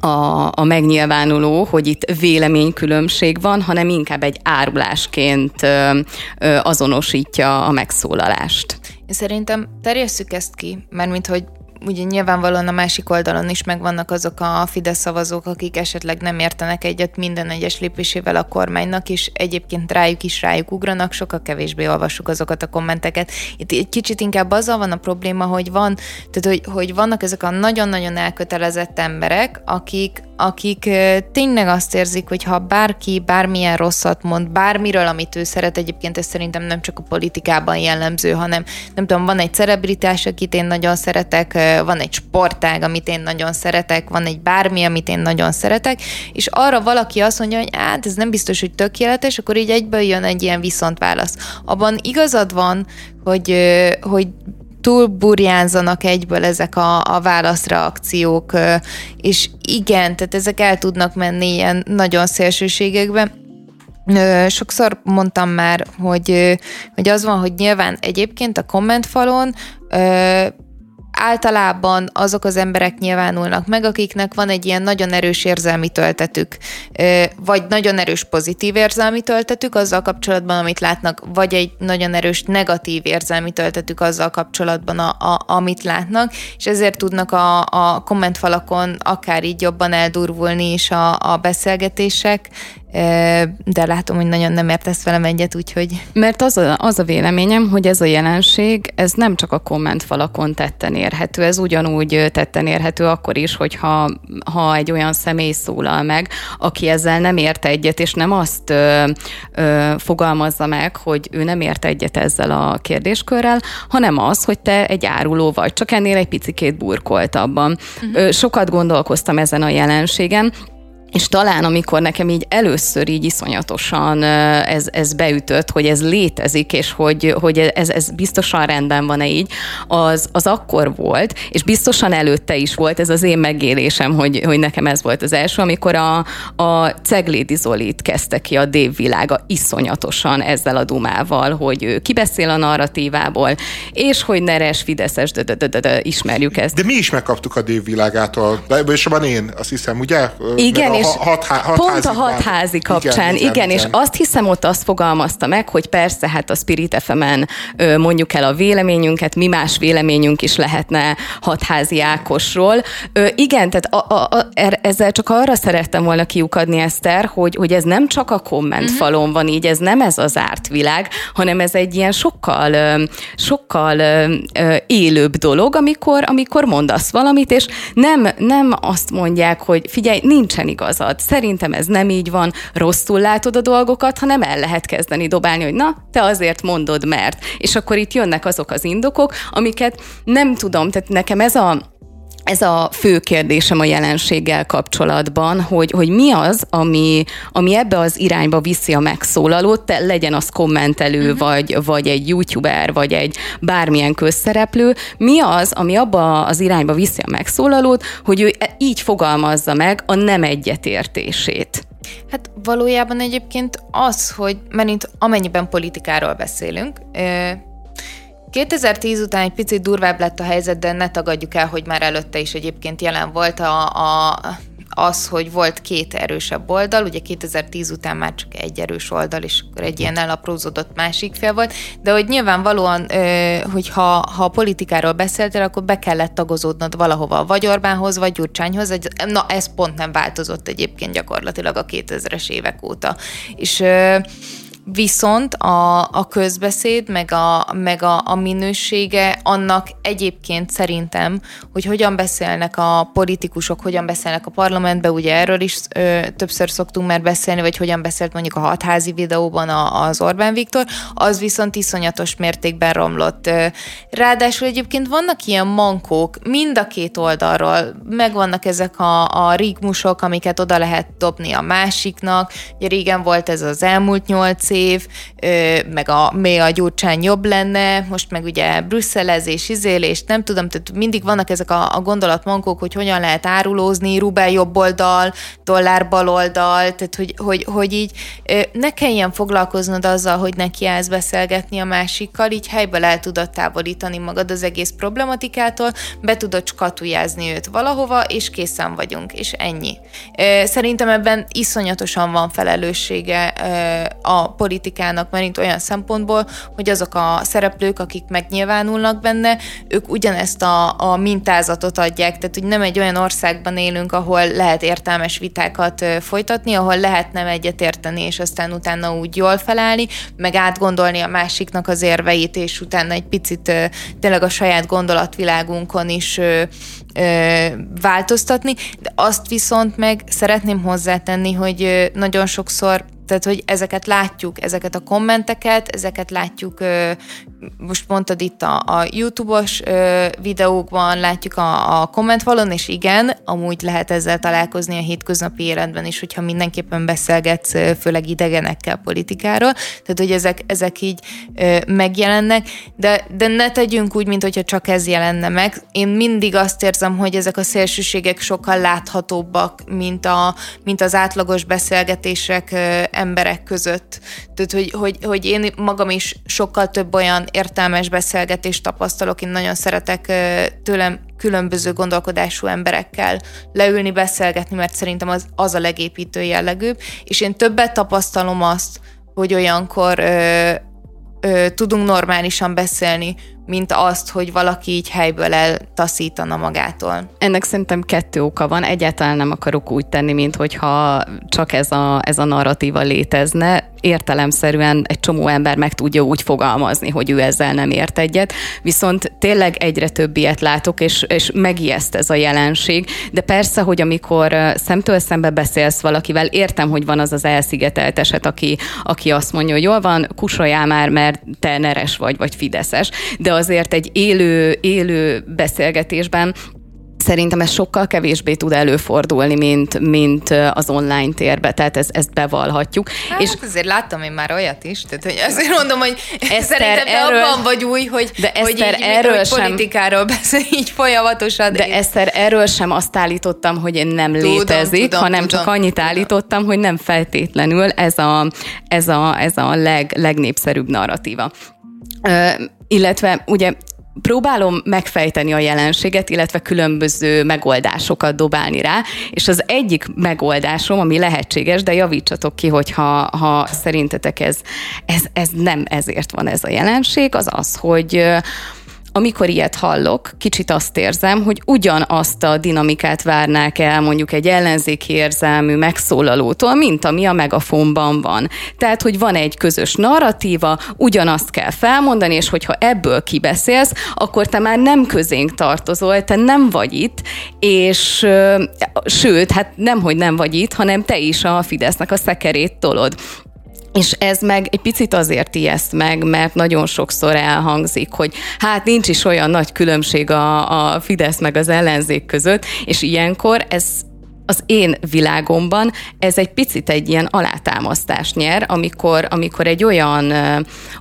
a, a megnyilvánuló, hogy itt véleménykülönbség van, hanem inkább egy árulásként ö, ö, azonosítja a megszólalást. Én szerintem terjesszük ezt ki, mert mint hogy ugye nyilvánvalóan a másik oldalon is megvannak azok a Fidesz szavazók, akik esetleg nem értenek egyet minden egyes lépésével a kormánynak, és egyébként rájuk is rájuk ugranak, sokkal kevésbé olvassuk azokat a kommenteket. Itt egy kicsit inkább azzal van a probléma, hogy van, tehát hogy, hogy vannak ezek a nagyon-nagyon elkötelezett emberek, akik, akik tényleg azt érzik, hogy ha bárki bármilyen rosszat mond, bármiről, amit ő szeret, egyébként ez szerintem nem csak a politikában jellemző, hanem nem tudom, van egy celebritás, akit én nagyon szeretek, van egy sportág, amit én nagyon szeretek, van egy bármi, amit én nagyon szeretek, és arra valaki azt mondja, hogy hát ez nem biztos, hogy tökéletes, akkor így egyből jön egy ilyen viszontválasz. Abban igazad van, hogy, hogy túl burjánzanak egyből ezek a, a válaszreakciók, és igen, tehát ezek el tudnak menni ilyen nagyon szélsőségekbe. Sokszor mondtam már, hogy, hogy az van, hogy nyilván egyébként a kommentfalon általában azok az emberek nyilvánulnak meg, akiknek van egy ilyen nagyon erős érzelmi töltetük, vagy nagyon erős pozitív érzelmi töltetük azzal kapcsolatban, amit látnak, vagy egy nagyon erős negatív érzelmi töltetük azzal kapcsolatban, a, a, amit látnak, és ezért tudnak a, a kommentfalakon akár így jobban eldurvulni is a, a beszélgetések, de látom, hogy nagyon nem értesz velem egyet, úgyhogy... Mert az a, az a véleményem, hogy ez a jelenség, ez nem csak a kommentfalakon tetten érhető, ez ugyanúgy tetten érhető akkor is, hogyha ha egy olyan személy szólal meg, aki ezzel nem ért egyet, és nem azt ö, ö, fogalmazza meg, hogy ő nem ért egyet ezzel a kérdéskörrel, hanem az, hogy te egy áruló vagy, csak ennél egy picikét burkoltabban. Uh-huh. Sokat gondolkoztam ezen a jelenségen, és talán amikor nekem így először így iszonyatosan ez, ez beütött, hogy ez létezik, és hogy, hogy ez, ez biztosan rendben van-e így, az, az akkor volt, és biztosan előtte is volt, ez az én megélésem, hogy, hogy nekem ez volt az első, amikor a, a Ceglédi Zolit kezdte ki a dévvilága iszonyatosan ezzel a dumával, hogy ő kibeszél a narratívából, és hogy neres, fideszes, de, de, de, de, ismerjük ezt. De mi is megkaptuk a dévvilágától, és van én, azt hiszem, ugye? Igen, és hat, hat, pont a hatházi kapcsán, igen, igen, igen, és azt hiszem ott azt fogalmazta meg, hogy persze, hát a Spirit fm mondjuk el a véleményünket, mi más véleményünk is lehetne hatházi Ákosról. Ö, igen, tehát a, a, a, er, ezzel csak arra szerettem volna kiukadni, Eszter, hogy, hogy ez nem csak a kommentfalon uh-huh. van így, ez nem ez az árt világ, hanem ez egy ilyen sokkal, sokkal élőbb dolog, amikor, amikor mondasz valamit, és nem, nem azt mondják, hogy figyelj, nincsen igaz igazad. Szerintem ez nem így van, rosszul látod a dolgokat, hanem el lehet kezdeni dobálni, hogy na, te azért mondod, mert. És akkor itt jönnek azok az indokok, amiket nem tudom, tehát nekem ez a ez a fő kérdésem a jelenséggel kapcsolatban, hogy, hogy mi az, ami, ami ebbe az irányba viszi a megszólalót, te, legyen az kommentelő, uh-huh. vagy, vagy egy youtuber, vagy egy bármilyen közszereplő, mi az, ami abba az irányba viszi a megszólalót, hogy ő így fogalmazza meg a nem egyetértését. Hát valójában egyébként az, hogy mert amennyiben politikáról beszélünk, 2010 után egy picit durvább lett a helyzet, de ne tagadjuk el, hogy már előtte is egyébként jelen volt a, a az, hogy volt két erősebb oldal, ugye 2010 után már csak egy erős oldal, és akkor egy ilyen elaprózódott másik fél volt, de hogy nyilvánvalóan, hogy ha, ha a politikáról beszéltél, akkor be kellett tagozódnod valahova, vagy Orbánhoz, vagy Gyurcsányhoz, na ez pont nem változott egyébként gyakorlatilag a 2000-es évek óta. És Viszont a, a közbeszéd, meg, a, meg a, a minősége annak egyébként szerintem, hogy hogyan beszélnek a politikusok, hogyan beszélnek a parlamentbe, ugye erről is ö, többször szoktunk már beszélni, vagy hogyan beszélt mondjuk a hatházi videóban a, az Orbán Viktor, az viszont iszonyatos mértékben romlott. Ráadásul egyébként vannak ilyen mankók mind a két oldalról, megvannak ezek a, a rigmusok, amiket oda lehet dobni a másiknak. Ugye régen volt ez az elmúlt nyolc év, meg a mi a gyurcsány jobb lenne, most meg ugye brüsszelezés, izélés, nem tudom, tehát mindig vannak ezek a, a gondolatmankók, hogy hogyan lehet árulózni, rubel jobb oldal, dollár bal oldal, tehát hogy, hogy, hogy így ne kelljen foglalkoznod azzal, hogy neki állsz beszélgetni a másikkal, így helyből el tudod távolítani magad az egész problematikától, be tudod skatujázni őt valahova, és készen vagyunk, és ennyi. Szerintem ebben iszonyatosan van felelőssége a politikának, mert olyan szempontból, hogy azok a szereplők, akik megnyilvánulnak benne, ők ugyanezt a, a mintázatot adják, tehát hogy nem egy olyan országban élünk, ahol lehet értelmes vitákat folytatni, ahol lehet nem egyetérteni, és aztán utána úgy jól felállni, meg átgondolni a másiknak az érveit, és utána egy picit tényleg a saját gondolatvilágunkon is változtatni, de azt viszont meg szeretném hozzátenni, hogy nagyon sokszor tehát, hogy ezeket látjuk, ezeket a kommenteket, ezeket látjuk, most mondtad itt a, a YouTube-os videókban, látjuk a, a kommentfalon, és igen, amúgy lehet ezzel találkozni a hétköznapi életben is, hogyha mindenképpen beszélgetsz, főleg idegenekkel politikáról, tehát, hogy ezek, ezek így megjelennek, de, de ne tegyünk úgy, mint hogyha csak ez jelenne meg. Én mindig azt érzem, hogy ezek a szélsőségek sokkal láthatóbbak, mint, a, mint az átlagos beszélgetések emberek között. Tehát, hogy, hogy, hogy én magam is sokkal több olyan értelmes beszélgetést tapasztalok, én nagyon szeretek tőlem különböző gondolkodású emberekkel leülni, beszélgetni, mert szerintem az, az a legépítő jellegűbb, és én többet tapasztalom azt, hogy olyankor ö, ö, tudunk normálisan beszélni, mint azt, hogy valaki így helyből eltaszítana magától. Ennek szerintem kettő oka van. Egyáltalán nem akarok úgy tenni, mint hogyha csak ez a, ez a narratíva létezne. Értelemszerűen egy csomó ember meg tudja úgy fogalmazni, hogy ő ezzel nem ért egyet, viszont tényleg egyre több ilyet látok, és, és megijeszt ez a jelenség, de persze, hogy amikor szemtől szembe beszélsz valakivel, értem, hogy van az az elszigetelt eset, aki, aki azt mondja, hogy jól van, kusoljál már, mert te neres vagy, vagy fideszes, de azért egy élő, élő beszélgetésben Szerintem ez sokkal kevésbé tud előfordulni, mint, mint az online térbe, tehát ez, ezt bevallhatjuk. Hát, és azért láttam én már olyat is, tehát hogy azért mondom, hogy Eszter, szerintem te erről, abban vagy új, hogy, de Eszter, hogy így, erről hogy sem, politikáról beszél így folyamatosan. De én... Eszter, erről sem azt állítottam, hogy én nem tudom, létezik, tudom, hanem tudom, csak annyit tudom. állítottam, hogy nem feltétlenül ez a, ez a, ez a leg, legnépszerűbb narratíva. Illetve ugye próbálom megfejteni a jelenséget, illetve különböző megoldásokat dobálni rá, és az egyik megoldásom, ami lehetséges, de javítsatok ki, hogyha ha szerintetek ez, ez, ez nem ezért van ez a jelenség, az az, hogy amikor ilyet hallok, kicsit azt érzem, hogy ugyanazt a dinamikát várnák el mondjuk egy ellenzéki érzelmű megszólalótól, mint ami a megafonban van. Tehát, hogy van egy közös narratíva, ugyanazt kell felmondani, és hogyha ebből kibeszélsz, akkor te már nem közénk tartozol, te nem vagy itt, és sőt, hát nem, hogy nem vagy itt, hanem te is a Fidesznek a szekerét tolod. És ez meg egy picit azért ijeszt meg, mert nagyon sokszor elhangzik, hogy hát nincs is olyan nagy különbség a, a Fidesz meg az ellenzék között, és ilyenkor ez az én világomban ez egy picit egy ilyen alátámasztást nyer, amikor, amikor egy olyan,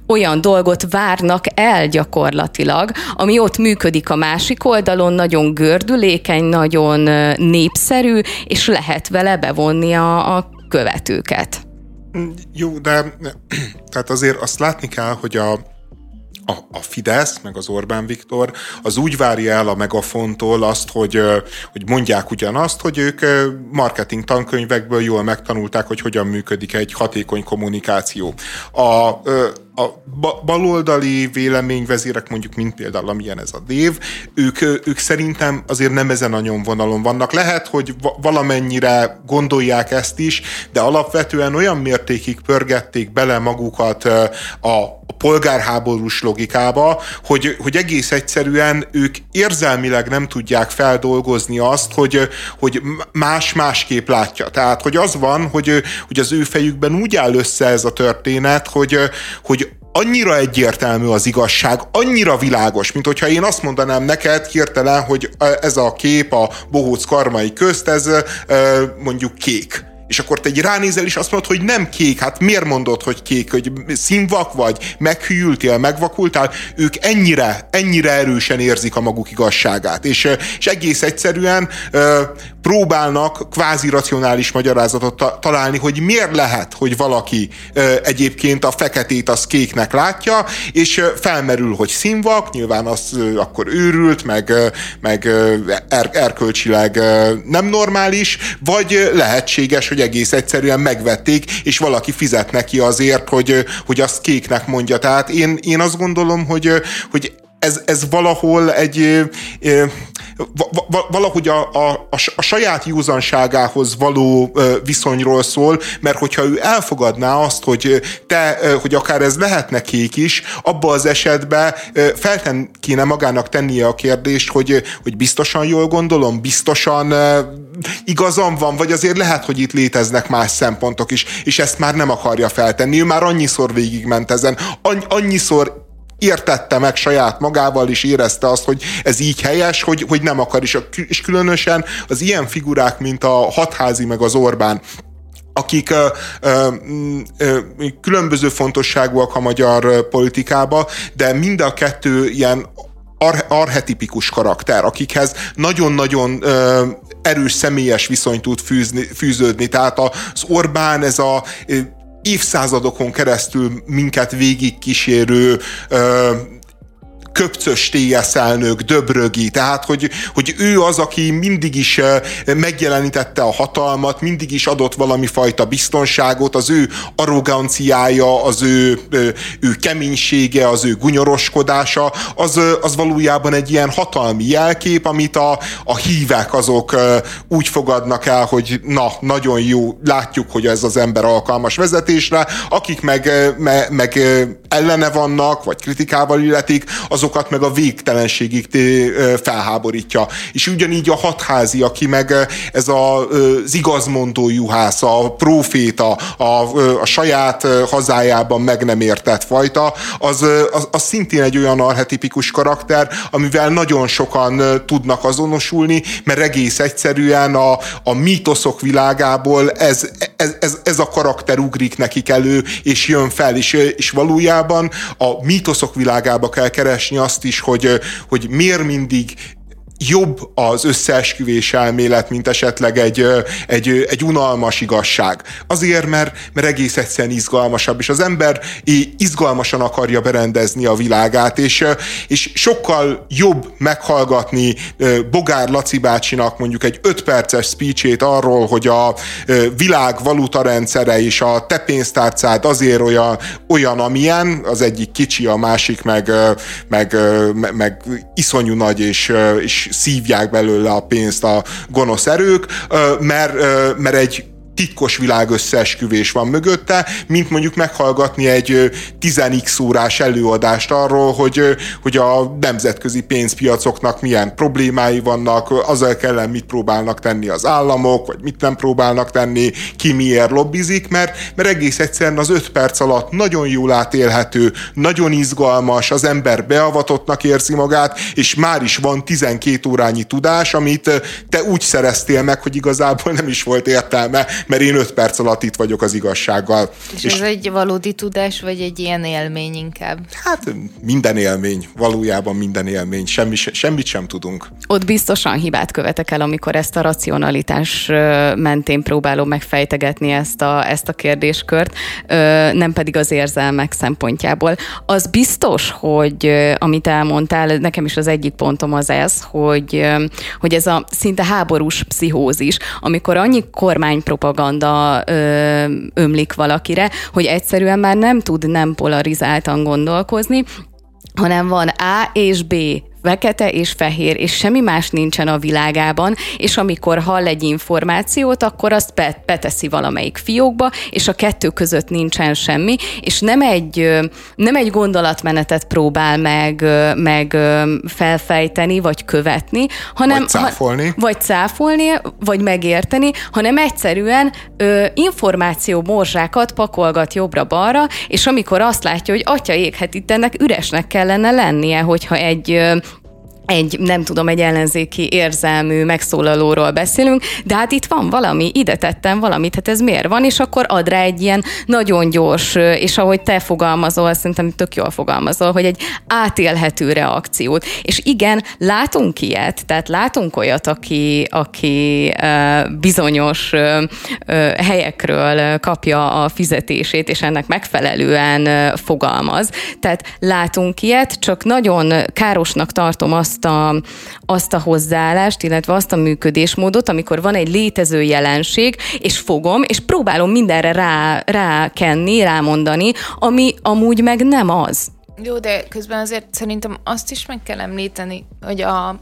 olyan dolgot várnak el gyakorlatilag, ami ott működik a másik oldalon, nagyon gördülékeny, nagyon népszerű, és lehet vele bevonni a, a követőket. Jó, de tehát azért azt látni kell, hogy a, a, a Fidesz, meg az Orbán Viktor, az úgy várja el a megafontól azt, hogy, hogy mondják ugyanazt, hogy ők marketing tankönyvekből jól megtanulták, hogy hogyan működik egy hatékony kommunikáció. A, a baloldali véleményvezérek, mondjuk, mint például amilyen ez a Dév, ők, ők szerintem azért nem ezen a nyomvonalon vannak. Lehet, hogy valamennyire gondolják ezt is, de alapvetően olyan mértékig pörgették bele magukat a polgárháborús logikába, hogy, hogy egész egyszerűen ők érzelmileg nem tudják feldolgozni azt, hogy, hogy más másképp látja. Tehát, hogy az van, hogy, hogy az ő fejükben úgy áll össze ez a történet, hogy, hogy annyira egyértelmű az igazság, annyira világos, mint hogyha én azt mondanám neked hirtelen, hogy ez a kép a bohóc karmai közt, ez mondjuk kék és akkor te egy ránézel, és azt mondod, hogy nem kék. Hát miért mondod, hogy kék? Hogy színvak vagy? Meghűltél, megvakultál? Ők ennyire, ennyire erősen érzik a maguk igazságát. És, és egész egyszerűen próbálnak kvázi racionális magyarázatot ta- találni, hogy miért lehet, hogy valaki egyébként a feketét az kéknek látja, és felmerül, hogy színvak, nyilván az akkor őrült, meg, meg er, erkölcsileg nem normális, vagy lehetséges, hogy egész egyszerűen megvették, és valaki fizet neki azért, hogy, hogy azt kéknek mondja. Tehát én, én azt gondolom, hogy, hogy ez, ez valahol egy valahogy a, a, a saját józanságához való viszonyról szól, mert hogyha ő elfogadná azt, hogy te, hogy akár ez lehetne kék is, abba az esetben felten kéne magának tennie a kérdést, hogy, hogy biztosan jól gondolom, biztosan igazam van, vagy azért lehet, hogy itt léteznek más szempontok is, és ezt már nem akarja feltenni. Ő már annyiszor végigment ezen, annyiszor értette meg saját magával, és érezte azt, hogy ez így helyes, hogy, hogy nem akar is. És különösen az ilyen figurák, mint a Hatházi meg az Orbán, akik ö, ö, ö, különböző fontosságúak a magyar politikába, de mind a kettő ilyen ar- arhetipikus karakter, akikhez nagyon-nagyon ö, erős személyes viszony tud fűzni, fűződni. Tehát az Orbán ez a évszázadokon keresztül minket végigkísérő köpcös TSZ elnök, Döbrögi, tehát hogy, hogy ő az, aki mindig is megjelenítette a hatalmat, mindig is adott valami fajta biztonságot, az ő arroganciája, az ő, ő keménysége, az ő gunyoroskodása, az, az valójában egy ilyen hatalmi jelkép, amit a, a hívek azok úgy fogadnak el, hogy na, nagyon jó, látjuk, hogy ez az ember alkalmas vezetésre, akik meg, me, meg ellene vannak, vagy kritikával illetik, azokat meg a végtelenségig felháborítja. És ugyanígy a hatházi, aki meg ez a, az igazmondó juhász, a proféta, a, a saját hazájában meg nem értett fajta, az, az, az szintén egy olyan arhetipikus karakter, amivel nagyon sokan tudnak azonosulni, mert egész egyszerűen a, a mítoszok világából ez, ez, ez, ez a karakter ugrik nekik elő, és jön fel, és, és valójában a mítoszok világába kell keresni azt is, hogy, hogy miért mindig jobb az összeesküvés elmélet, mint esetleg egy, egy, egy unalmas igazság. Azért, mert, mert egész egyszerűen izgalmasabb, és az ember izgalmasan akarja berendezni a világát, és, és sokkal jobb meghallgatni Bogár Laci bácsinak mondjuk egy 5 perces speechét arról, hogy a világ valutarendszere és a te pénztárcád azért olyan, olyan amilyen, az egyik kicsi, a másik meg, meg, meg, meg iszonyú nagy, és, és szívják belőle a pénzt a gonosz erők, mert, mert egy titkos világ összeesküvés van mögötte, mint mondjuk meghallgatni egy 10x órás előadást arról, hogy, hogy a nemzetközi pénzpiacoknak milyen problémái vannak, azzal kellene mit próbálnak tenni az államok, vagy mit nem próbálnak tenni, ki miért lobbizik, mert, mert egész egyszerűen az 5 perc alatt nagyon jól átélhető, nagyon izgalmas, az ember beavatottnak érzi magát, és már is van 12 órányi tudás, amit te úgy szereztél meg, hogy igazából nem is volt értelme, mert én öt perc alatt itt vagyok az igazsággal. És, és ez egy valódi tudás, vagy egy ilyen élmény inkább? Hát minden élmény, valójában minden élmény, semmi, semmit sem tudunk. Ott biztosan hibát követek el, amikor ezt a racionalitás mentén próbálom megfejtegetni ezt a, ezt a kérdéskört, nem pedig az érzelmek szempontjából. Az biztos, hogy amit elmondtál, nekem is az egyik pontom az ez, hogy, hogy ez a szinte háborús pszichózis, amikor annyi kormánypropaganda propaganda ö, ömlik valakire, hogy egyszerűen már nem tud nem polarizáltan gondolkozni, hanem van A és B fekete és fehér, és semmi más nincsen a világában, és amikor hall egy információt, akkor azt beteszi valamelyik fiókba, és a kettő között nincsen semmi, és nem egy, nem egy gondolatmenetet próbál meg, meg felfejteni, vagy követni, hanem... Vagy cáfolni. Ha, vagy cáfolni, vagy megérteni, hanem egyszerűen ö, információ morzsákat pakolgat jobbra-balra, és amikor azt látja, hogy atya ég, hát itt ennek üresnek kellene lennie, hogyha egy egy, nem tudom, egy ellenzéki érzelmű megszólalóról beszélünk, de hát itt van valami, ide tettem valamit, hát ez miért van, és akkor ad rá egy ilyen nagyon gyors, és ahogy te fogalmazol, szerintem tök jól fogalmazol, hogy egy átélhető reakciót. És igen, látunk ilyet, tehát látunk olyat, aki, aki bizonyos helyekről kapja a fizetését, és ennek megfelelően fogalmaz. Tehát látunk ilyet, csak nagyon károsnak tartom azt, azt a, azt a hozzáállást, illetve azt a működésmódot, amikor van egy létező jelenség, és fogom, és próbálom mindenre rá, rákenni, rámondani, ami amúgy meg nem az. Jó, de közben azért szerintem azt is meg kell említeni, hogy a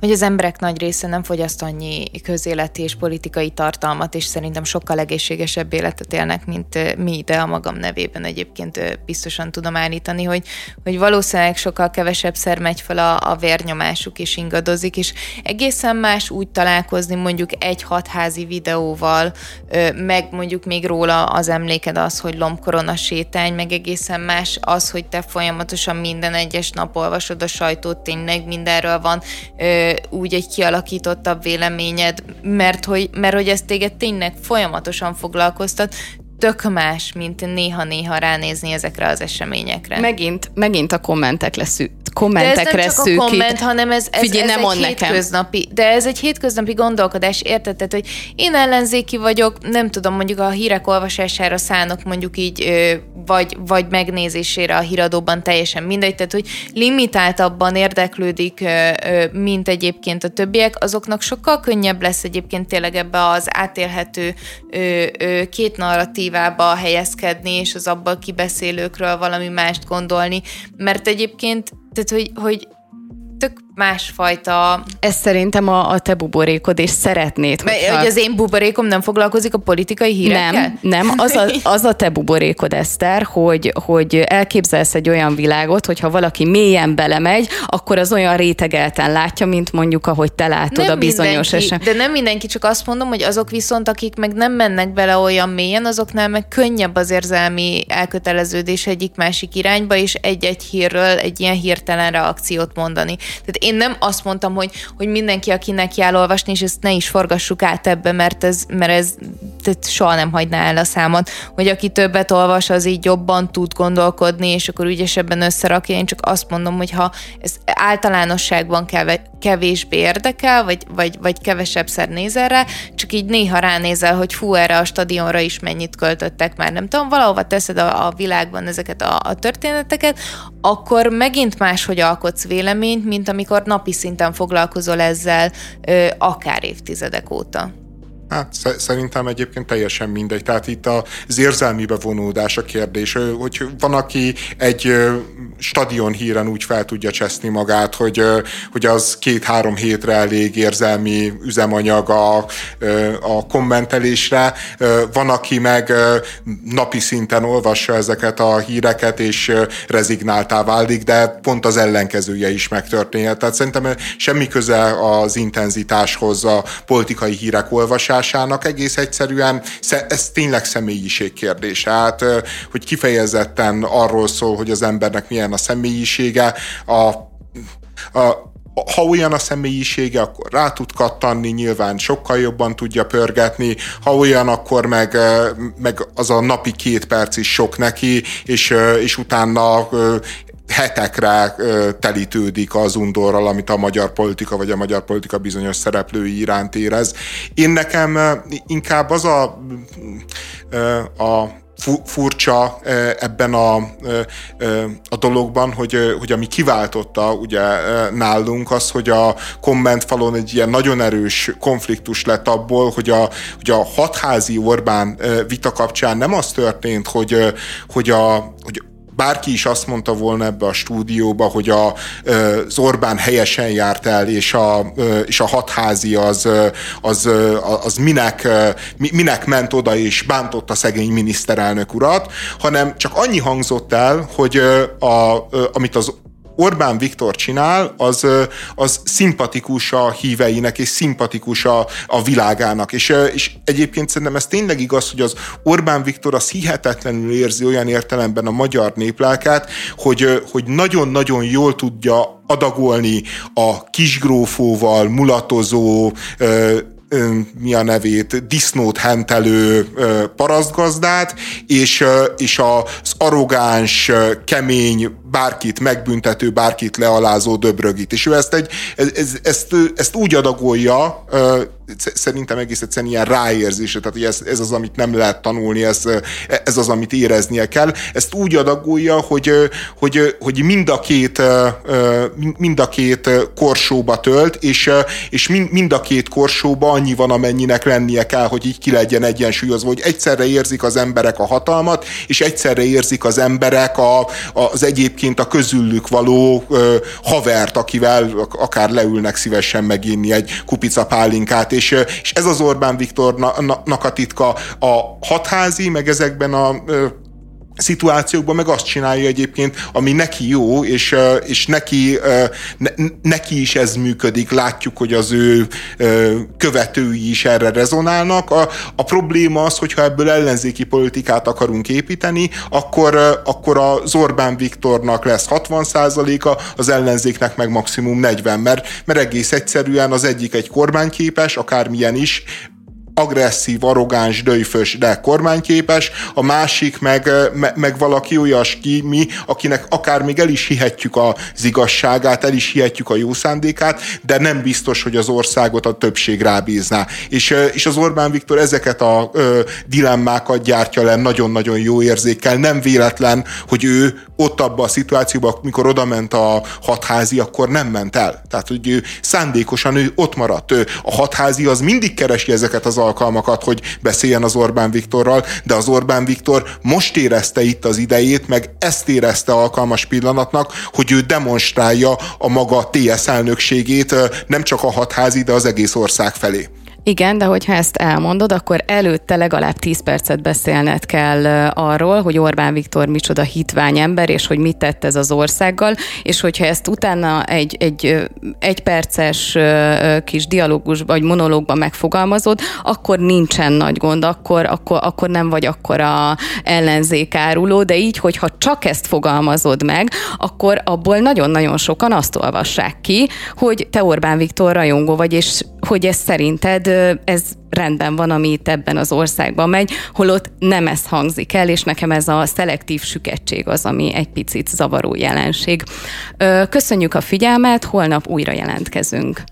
hogy az emberek nagy része nem fogyaszt annyi közéleti és politikai tartalmat, és szerintem sokkal egészségesebb életet élnek, mint mi, de a magam nevében egyébként biztosan tudom állítani, hogy, hogy valószínűleg sokkal kevesebb szer megy fel a, a vérnyomásuk és ingadozik, és egészen más úgy találkozni mondjuk egy hatházi videóval, meg mondjuk még róla az emléked az, hogy lombkorona sétány, meg egészen más az, hogy te folyamatosan minden egyes nap olvasod a sajtót, tényleg mindenről van úgy egy kialakítottabb véleményed, mert hogy, mert hogy ez téged tényleg folyamatosan foglalkoztat, tök más, mint néha-néha ránézni ezekre az eseményekre. Megint, megint a kommentek lesz, kommentekre de ez nem csak szűkít. a komment, hanem ez, ez, Figyelj, ez nem egy mond nekem. hétköznapi, de ez egy hétköznapi gondolkodás, érted? Tehát, hogy én ellenzéki vagyok, nem tudom, mondjuk a hírek olvasására szánok mondjuk így, vagy, vagy megnézésére a híradóban teljesen mindegy, tehát, hogy limitáltabban érdeklődik, mint egyébként a többiek, azoknak sokkal könnyebb lesz egyébként tényleg ebbe az átélhető két narratívába helyezkedni, és az abból kibeszélőkről valami mást gondolni, mert egyébként, tehát, hogy, hogy másfajta... Ez szerintem a, a te buborékod, és szeretnéd, Mert, hogyha... hogy az én buborékom nem foglalkozik a politikai hírekkel? Nem, nem, az a, az a te buborékod, Eszter, hogy, hogy elképzelsz egy olyan világot, hogyha valaki mélyen belemegy, akkor az olyan rétegelten látja, mint mondjuk, ahogy te látod nem a bizonyos eset. De nem mindenki, csak azt mondom, hogy azok viszont, akik meg nem mennek bele olyan mélyen, azoknál meg könnyebb az érzelmi elköteleződés egyik másik irányba, és egy-egy hírről egy ilyen hirtelen reakciót mondani. Tehát én nem azt mondtam, hogy, hogy mindenki, akinek jár olvasni, és ezt ne is forgassuk át ebbe, mert ez, mert ez tehát soha nem hagyná el a számot, hogy aki többet olvas, az így jobban tud gondolkodni, és akkor ügyesebben összerakja. Én csak azt mondom, hogy ha ez általánosságban kevésbé érdekel, vagy, vagy, vagy kevesebbszer nézel rá, csak így néha ránézel, hogy fú, erre a stadionra is mennyit költöttek már, nem tudom, valahova teszed a, a világban ezeket a, a történeteket, akkor megint máshogy alkotsz véleményt, mint amikor napi szinten foglalkozol ezzel akár évtizedek óta. Hát szerintem egyébként teljesen mindegy. Tehát itt az érzelmi bevonódás a kérdés, hogy van, aki egy stadion híren úgy fel tudja cseszni magát, hogy, hogy az két-három hétre elég érzelmi üzemanyag a, a kommentelésre. Van, aki meg napi szinten olvassa ezeket a híreket, és rezignáltá válik, de pont az ellenkezője is megtörténhet. Tehát szerintem semmi köze az intenzitáshoz a politikai hírek olvasásához, megoldásának egész egyszerűen ez tényleg személyiség kérdés. Hát, hogy kifejezetten arról szól, hogy az embernek milyen a személyisége, a, a ha olyan a személyisége, akkor rá tud kattanni, nyilván sokkal jobban tudja pörgetni, ha olyan, akkor meg, meg az a napi két perc is sok neki, és, és utána hetekre telítődik az undorral, amit a magyar politika vagy a magyar politika bizonyos szereplői iránt érez. Én nekem inkább az a, a furcsa ebben a, a dologban, hogy, hogy ami kiváltotta ugye nálunk az, hogy a kommentfalon egy ilyen nagyon erős konfliktus lett abból, hogy a, hogy a hatházi Orbán vita kapcsán nem az történt, hogy, hogy, a, hogy bárki is azt mondta volna ebbe a stúdióba, hogy a, az Orbán helyesen járt el, és a, és a hatházi az, az, az minek, minek ment oda, és bántotta szegény miniszterelnök urat, hanem csak annyi hangzott el, hogy a, amit az Orbán Viktor csinál, az, az szimpatikus a híveinek, és szimpatikus a, a világának. És, és egyébként szerintem ez tényleg igaz, hogy az Orbán Viktor az hihetetlenül érzi olyan értelemben a magyar néplelket, hogy, hogy nagyon-nagyon jól tudja adagolni a kisgrófóval mulatozó mi a nevét, disznót hentelő parasztgazdát, és, és az arrogáns, kemény, bárkit megbüntető, bárkit lealázó döbrögit. És ő ezt, egy, ezt, ezt, ezt úgy adagolja, szerintem egész egyszerűen ilyen ráérzése, tehát hogy ez, ez az, amit nem lehet tanulni, ez, ez az, amit éreznie kell. Ezt úgy adagolja, hogy, hogy, hogy mind, a két, mind a két korsóba tölt, és, és mind a két korsóba annyi van, amennyinek lennie kell, hogy így ki legyen egyensúlyozva, hogy egyszerre érzik az emberek a hatalmat, és egyszerre érzik az emberek a, az egyébként a közüllük való havert, akivel akár leülnek szívesen meginni egy kupica pálinkát, és, és ez az Orbán Viktornak a titka. A hatházi, meg ezekben a szituációkban meg azt csinálja egyébként, ami neki jó, és, és neki, ne, neki is ez működik, látjuk, hogy az ő követői is erre rezonálnak. A, a probléma az, hogyha ebből ellenzéki politikát akarunk építeni, akkor, akkor az Orbán Viktornak lesz 60%-a, az ellenzéknek meg maximum 40, mert, mert egész egyszerűen az egyik egy kormányképes, akármilyen is, agresszív, arrogáns, döjfös, de kormányképes, a másik meg, meg valaki olyas ki, mi, akinek akár még el is hihetjük az igazságát, el is hihetjük a jó szándékát, de nem biztos, hogy az országot a többség rábízná. És, és az Orbán Viktor ezeket a ö, dilemmákat gyártja le nagyon-nagyon jó érzékkel. Nem véletlen, hogy ő ott abban a szituációban, mikor oda ment a hatházi, akkor nem ment el. Tehát, hogy ő szándékosan ő ott maradt. Ő, a hatházi az mindig keresi ezeket az alkalmakat, hogy beszéljen az Orbán Viktorral, de az Orbán Viktor most érezte itt az idejét, meg ezt érezte alkalmas pillanatnak, hogy ő demonstrálja a maga TS elnökségét nem csak a hatházi, de az egész ország felé. Igen, de hogyha ezt elmondod, akkor előtte legalább 10 percet beszélned kell arról, hogy Orbán Viktor micsoda hitvány ember, és hogy mit tett ez az országgal, és hogyha ezt utána egy, egy egy perces kis dialógus vagy monológban megfogalmazod, akkor nincsen nagy gond, akkor, akkor, akkor nem vagy akkora ellenzékáruló, de így, hogyha csak ezt fogalmazod meg, akkor abból nagyon-nagyon sokan azt olvassák ki, hogy te Orbán Viktor rajongó vagy, és hogy ez szerinted ez rendben van, ami itt ebben az országban megy, holott nem ez hangzik el, és nekem ez a szelektív sükettség az, ami egy picit zavaró jelenség. Köszönjük a figyelmet, holnap újra jelentkezünk.